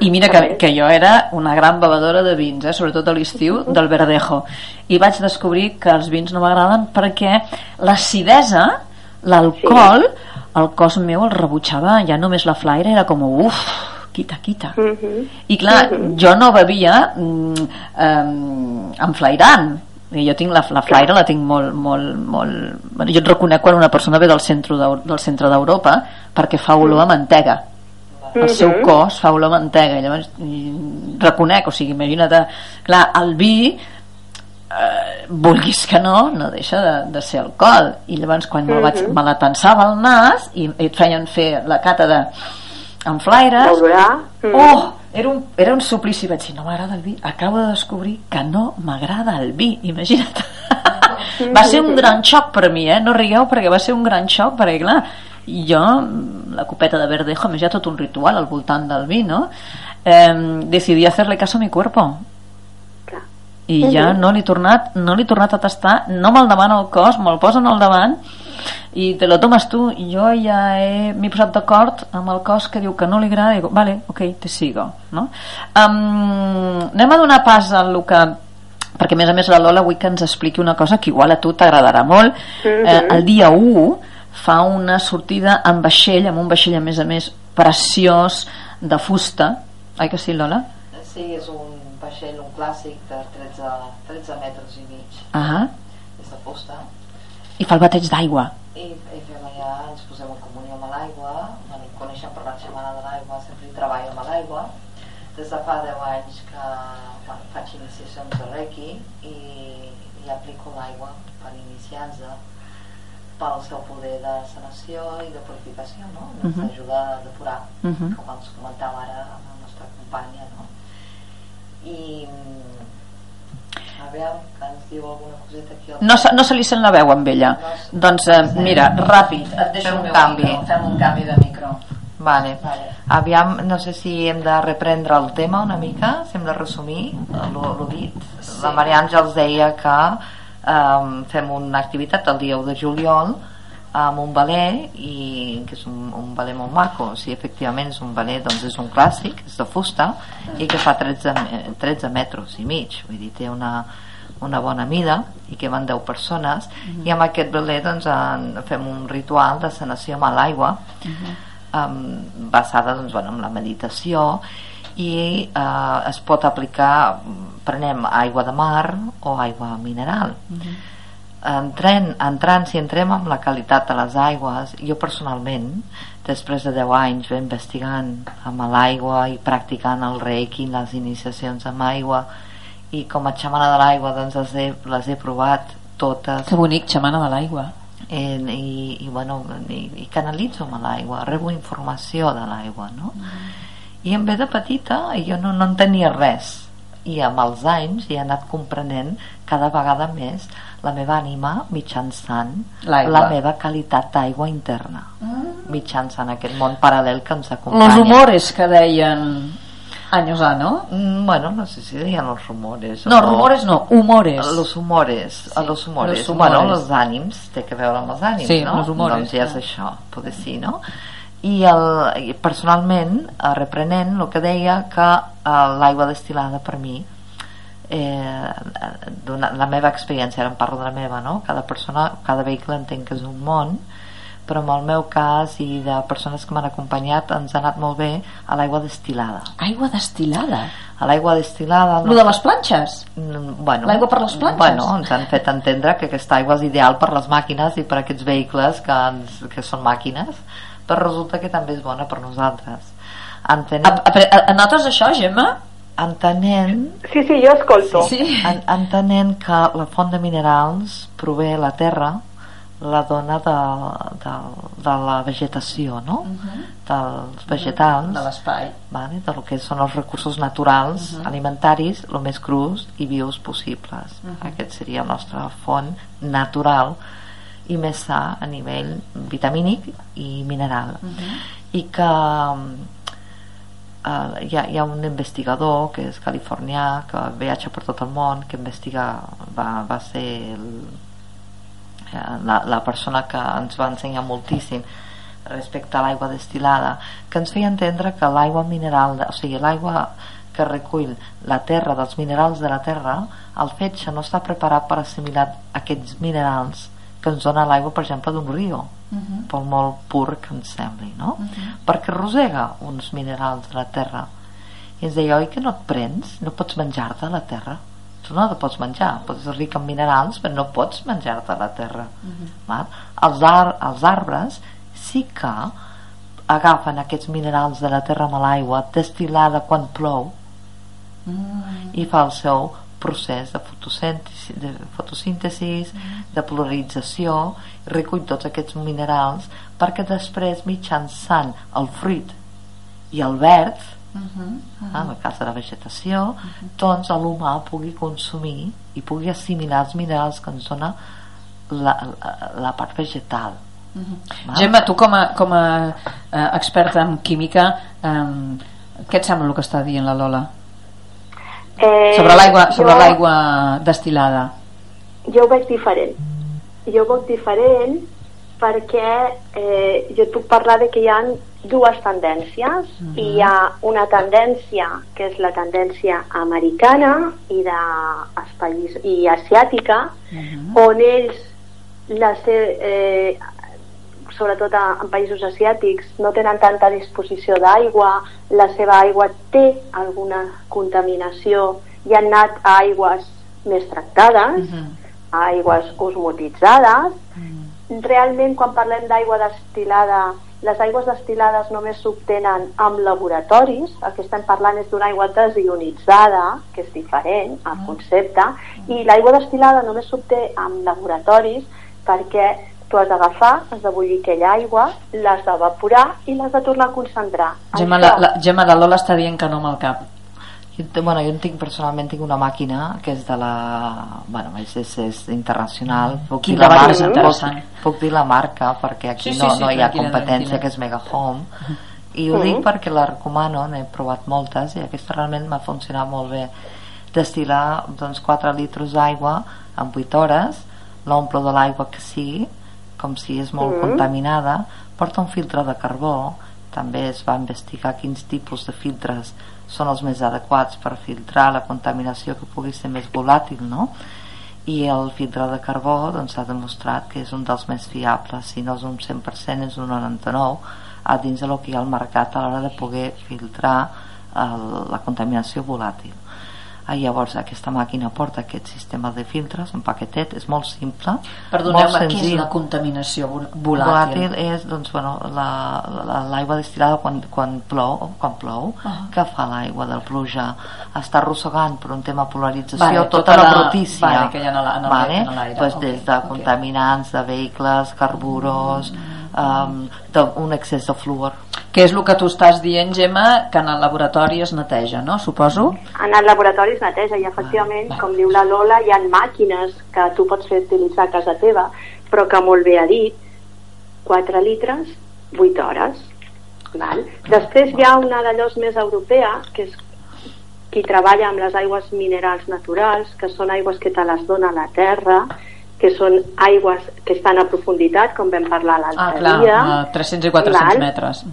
I mira que, que jo era una gran bevedora de vins, eh? sobretot a l'estiu, del verdejo. I vaig descobrir que els vins no m'agraden perquè l'acidesa, l'alcohol, el cos meu el rebutjava, ja només la flaire era com, uf, quita, quita. Mhm. I clar, jo no bevia mm, eh, enflairant. I jo tinc la, la flaire la tinc molt, molt, molt... Bueno, jo et reconec quan una persona ve del centre del centre d'Europa perquè fa olor a mantega el seu Mhm. cos fa olor a mantega i llavors i reconec, o sigui, imagina't clar, el vi eh, vulguis que no, no deixa de, de ser alcohol i llavors quan me, vaig, Mhm. me la tensava al nas i, i et feien fer la cata de amb flaires D'olorar. Mhm. oh, era un, era un suplici vaig dir, no m'agrada el vi. Acabo de descobrir que no m'agrada el vi imagina't. Va ser un gran xoc per mi eh? no rigueu perquè va ser un gran xoc perquè clar jo, la copeta de verdejo més ha tot un ritual al voltant del vi no? eh, decidí hacerle caso a mi cuerpo. I ja no l'he tornat no l'he tornat a tastar, no me'l demana el cos me'l posen al davant i te lo tomes tu i jo ja he- m'he posat d'acord amb el cos que diu que no li agrada i dic, vale, ok, te sigo no? um, anem a donar pas a lo que perquè a més a més la Lola vull que ens expliqui una cosa que igual a tu t'agradarà molt eh, el dia 1 fa una sortida amb vaixell amb un vaixell a més a més preciós de fusta oi que sí Lola? Sí, és un vaixell, un clàssic de 13, 13 metres i mig. De fusta. I fa el bateig d'aigua I, i fem allà, ens posem en comunió amb l'aigua, coneixem per la setmana de l'aigua, sempre hi treballo amb l'aigua. Des de fa 10 anys que faig iniciacions de Reiki i, i aplico l'aigua per iniciar-nos pel seu poder de sanació i de purificació, no? Ens Mhm. ajuda a depurar, Mhm. com ens comentava ara amb la nostra companya, no? I a veure, que ens diu alguna coseta aquí al no, se- no se li sent la veu amb ella doncs eh, mira, ràpid et deixo Fem un canvi. micro, fem un canvi de micro Vale. Vale. Aviam, no sé si hem de reprendre el tema una mica, si hem de resumir el dit. La Maria Àngels deia que um, fem una activitat el dia 1 de juliol amb un ballet i que és un, un ballet molt maco. Si efectivament és un ballet doncs és un clàssic és de fusta i que fa 13, me- 13 metres i mig. Vull dir, té una, una bona mida i que van 10 persones. I amb aquest ballet doncs, en, fem un ritual de sanació amb l'aigua um, basada doncs, bueno, en la meditació i eh, es pot aplicar prenem aigua de mar o aigua mineral entrant, entrant, si entrem amb la qualitat de les aigües, jo personalment, després de 10 anys ben investigant amb l'aigua i practicant el reiki, les iniciacions amb aigua, i com a xamana de l'aigua doncs les he, les he provat totes. Que bonic, xamana de l'aigua. Eh, i, i, bueno, i, i canalitzo amb l'aigua, rebo informació de l'aigua, no? I em ve de petita jo no, no en tenia res. I amb els anys he anat comprenent cada vegada més la meva ànima mitjançant la meva qualitat d'aigua interna mitjançant aquest món paral·lel que ens acompanya los rumores que deien años A, ¿no? Mm, bueno, no sé si deien los rumores no, o- rumores no, humores los humores, a los humores, los humores. bueno, els ànims, té que veure amb els ànims, Sí, no? els humores, doncs ja és clar. això, poder sí, no? I, el, personalment, eh, reprenent el que deia que eh, l'aigua destilada per mi eh, la meva experiència, ara em parlo de la meva, no? Cada persona, cada vehicle entenc que és un món, però en el meu cas i de persones que m'han acompanyat ens ha anat molt bé a l'aigua destilada. aigua destilada A l'aigua destilada... lo de les planxes Mm, bueno, L'aigua per les planxes? Bueno, ens han fet entendre que aquesta aigua és ideal per les màquines i per aquests vehicles que, ens, que són màquines, però resulta que també és bona per nosaltres. Entenent, a, a, a, notes això, Gemma? Entenent, Sí, sí, jo escolto. sí en, entenent que la font de minerals prové la terra, la dona de, de, de la vegetació, no? dels vegetals, de l'espai. Vale? de lo que són els recursos naturals alimentaris el més crus i vius possibles. Aquest seria la nostra font natural i més sa a nivell vitamínic i mineral. I que uh, hi, ha, hi ha un investigador que és californià que viatja per tot el món que investiga va, va ser el, eh, la, la persona que ens va ensenyar moltíssim respecte a l'aigua destilada que ens feia entendre que l'aigua mineral o sigui l'aigua que recull la terra dels minerals de la terra el fetge no està preparat per assimilar aquests minerals que ens dona l'aigua per exemple d'un riu uh -huh. pel molt pur que ens sembli no? Uh -huh. perquè rosega uns minerals de la terra i ens deia, oi que no et prens? no pots menjar-te la terra tu no te pots menjar, pots ser ric en minerals però no pots menjar-te la terra uh -huh. Val? Els, ar els arbres sí que agafen aquests minerals de la terra amb l'aigua destil·lada quan plou mm. i fa el seu procés de fotosíntesi, de, fotosíntesi mm. de polarització recull tots aquests minerals perquè després mitjançant el fruit i el verd uh -huh, uh -huh. en el cas de la vegetació uh -huh. doncs l'humà pugui consumir i pugui assimilar els minerals que ens dona la, la, la part vegetal uh -huh. Gemma, tu com a, com a eh, experta en química eh, què et sembla el que està dient la Lola? Eh, sobre l'aigua sobre l'aigua destilada jo ho veig diferent jo ho veig diferent perquè eh, jo et puc parlar de que hi ha dues tendències uh -huh. i hi ha una tendència que és la tendència americana i de països, i asiàtica uh -huh. on ells la eh, sobretot en països asiàtics no tenen tanta disposició d'aigua la seva aigua té alguna contaminació i han anat a aigües més tractades uh -huh. a aigües osmotitzades uh -huh realment quan parlem d'aigua destilada les aigües destilades només s'obtenen amb laboratoris, el que estem parlant és d'una aigua desionitzada, que és diferent el mm. concepte, i l'aigua destilada només s'obté amb laboratoris perquè tu has d'agafar, has de bullir aquella aigua, l'has d'evaporar i l'has de tornar a concentrar. Gemma, Això... la, la, Gemma, la Lola està dient que no amb el cap. Jo, bueno, jo tinc personalment tinc una màquina que és de la... Bueno, és, és, és internacional. Puc Quin dir la marca, puc, puc dir la marca perquè aquí sí, sí, no, sí, no hi ha competència que és Mega Home i ho dic perquè la recomano, n'he provat moltes i aquesta realment m'ha funcionat molt bé. Destil·lar doncs, 4 litres d'aigua en 8 hores, l'omplo de l'aigua que sigui, com si és molt mm. contaminada, porta un filtre de carbó, també es va investigar quins tipus de filtres són els més adequats per filtrar la contaminació que pugui ser més volàtil no? i el filtre de carbó s'ha doncs, demostrat que és un dels més fiables. Si no és un 100% és un 99% a dins del que hi ha al mercat a l'hora de poder filtrar el, la contaminació volàtil Ah, llavors aquesta màquina porta aquest sistema de filtres, un paquetet, és molt simple. Perdoneu-me, què és la contaminació volàtil? Volàtil és doncs, bueno, l'aigua la, la, destilada quan, quan plou, quan plou uh -huh. que fa l'aigua del pluja està arrossegant per un tema polarització vale, tota, tota la, la brutícia vale, que hi ha en vale? pues okay, des de okay. contaminants de vehicles, carburos mm. Um, d'un excés de fluor que és el que tu estàs dient, Gemma, que en el laboratori es neteja, no? Suposo? En el laboratori es neteja i efectivament, com diu la Lola, hi ha màquines que tu pots fer utilitzar a casa teva, però que molt bé ha dit, 4 litres, 8 hores. Val? Després hi ha una d'allòs més europea, que és qui treballa amb les aigües minerals naturals, que són aigües que te les dona la terra, que són aigües que estan a profunditat, com vam parlar l'altre ah, clar, dia. 300 i 400 val? metres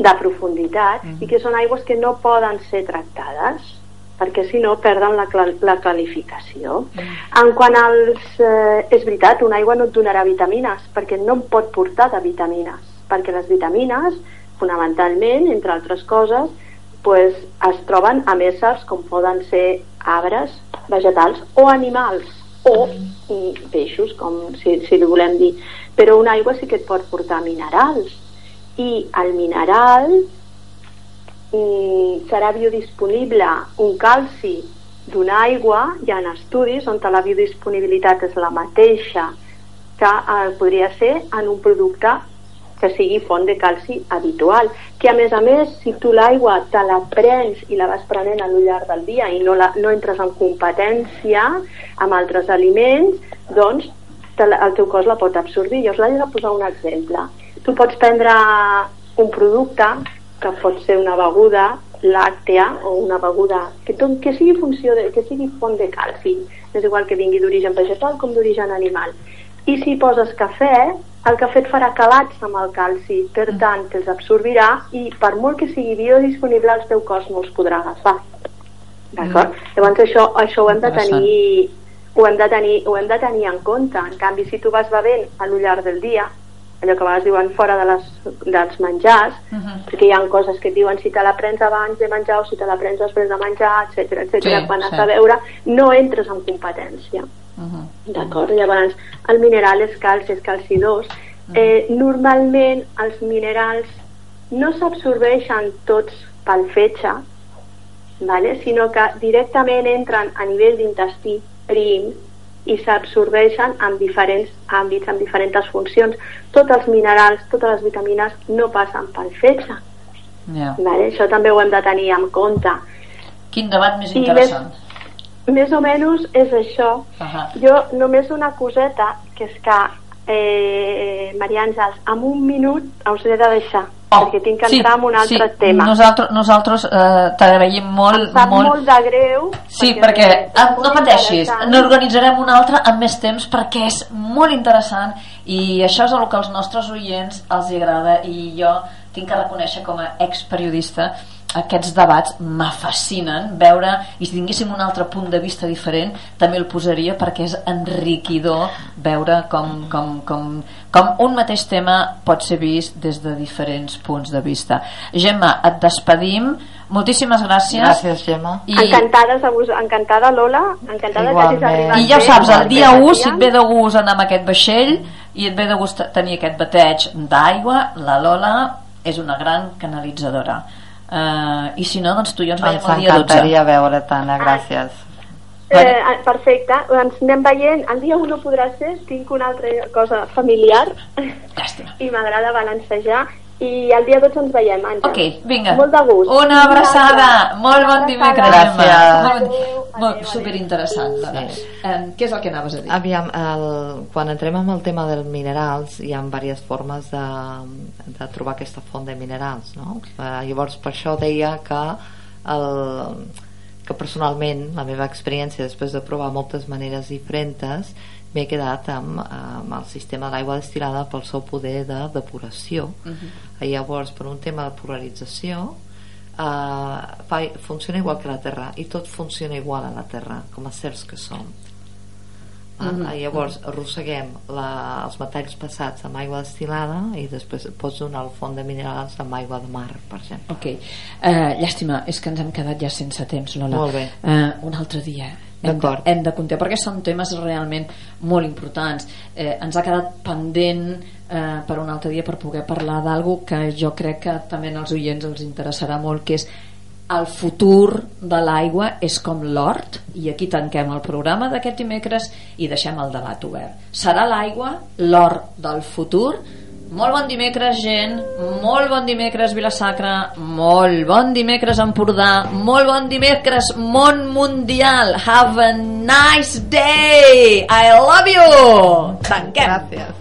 de profunditat mm. i que són aigües que no poden ser tractades perquè si no perden la, la qualificació. Mm. En quant als... Eh, és veritat, una aigua no et donarà vitamines perquè no em pot portar de vitamines perquè les vitamines, fonamentalment, entre altres coses, pues, es troben a éssers com poden ser arbres, vegetals o animals o mm. Peixos, com si, si li volem dir. Però una aigua sí que et pot portar minerals, i el mineral mm, serà biodisponible un calci d'una aigua, hi ha estudis on la biodisponibilitat és la mateixa que eh, podria ser en un producte que sigui font de calci habitual, que a més a més, si tu l'aigua te la prens i la vas prenent a lo llarg del dia i no, la, no entres en competència amb altres aliments, doncs te, el teu cos la pot absorbir. Jo us l'he de posar un exemple. Tu pots prendre un producte que pot ser una beguda làctea o una beguda que, que sigui funció de, que sigui font de calci. És igual que vingui d'origen vegetal com d'origen animal i si poses cafè el cafè et farà calats amb el calci per mm. tant te'ls absorbirà i per molt que sigui biodisponible el teu cos no els podrà agafar d'acord? Mm. llavors això, això ho hem de tenir ho hem, de tenir, ho hem de tenir en compte en canvi si tu vas bevent a lo llarg del dia allò que a vegades diuen fora de les, dels menjars, uh -huh. perquè hi ha coses que diuen si te la prens abans de menjar o si te la prens després de menjar, etc etc. Sí, quan sí. has de veure, no entres en competència. Uh -huh. D'acord? Llavors, el mineral és calci, és calci 2. Uh -huh. eh, normalment els minerals no s'absorbeixen tots pel fetge, vale? sinó que directament entren a nivell d'intestí prim i s'absorbeixen en diferents àmbits, en diferents funcions. Tots els minerals, totes les vitamines no passen pel fetge. Yeah. Vale? Això també ho hem de tenir en compte. Quin debat més interessant. més, més o menys és això. Uh -huh. Jo només una coseta, que és que eh, Maria Àngels, en un minut us he de deixar oh, perquè tinc que entrar sí, en un altre sí. tema nosaltres, nosaltres eh, t'agraïm molt em sap molt, molt de greu sí, perquè, perquè ah, no pateixis n'organitzarem un altre amb més temps perquè és molt interessant i això és el que als nostres oients els agrada i jo tinc que reconèixer com a experiodista aquests debats m'afascinen. Veure, i si tinguéssim un altre punt de vista diferent també el posaria perquè és enriquidor veure com, com, com, com un mateix tema pot ser vist des de diferents punts de vista. Gemma, et despedim. Moltíssimes gràcies. Gràcies Gemma. I... encantada, encantada Lola. Encantada Igualment. que hagis i ja ho saps, el dia 1 si et ve de gust anar amb aquest vaixell i et ve de gust tenir aquest bateig d'aigua la Lola és una gran canalitzadora Uh, I si no, doncs tu i jo ens veiem el dia 12. Ens encantaria veure Tana, gràcies. Ah, eh, perfecte, doncs anem veient. El dia 1 no podrà ser, tinc una altra cosa familiar Llàstima. i m'agrada balancejar i el dia 12 ens veiem, Àngel. Ok, vinga. Molt de gust. Una abraçada. Molt bon dimecres. Gràcies. Molt, molt superinteressant. Sí. Um, què és el que anaves a dir? Aviam, el, quan entrem en el tema dels minerals hi ha diverses formes de, de trobar aquesta font de minerals, no? Uh, llavors, per això deia que el, que personalment la meva experiència després de provar moltes maneres diferents m'he quedat amb, amb el sistema d'aigua destilada pel seu poder de depuració uh mhm. -huh. llavors per un tema de polarització eh, fa, funciona igual que la Terra i tot funciona igual a la Terra com a certs que som Uh ah, -huh. llavors arrosseguem la, els metalls passats amb aigua destilada i després pots donar el font de minerals amb aigua de mar per exemple ok, uh, llàstima, és que ens hem quedat ja sense temps Lola molt bé uh, un altre dia hem de, hem de comptar perquè són temes realment molt importants. Eh, ens ha quedat pendent eh, per un altre dia per poder parlar d'algú que jo crec que també als oients els interessarà molt que és el futur de l'aigua és com l'hort i aquí tanquem el programa d'aquest dimecres i deixem el debat obert. Serà l'aigua l'hort del futur molt bon dimecres, gent. Molt bon dimecres, Vilasacra. Molt bon dimecres, Empordà. Molt bon dimecres, món mundial. Have a nice day. I love you. Tanquem. Gràcies.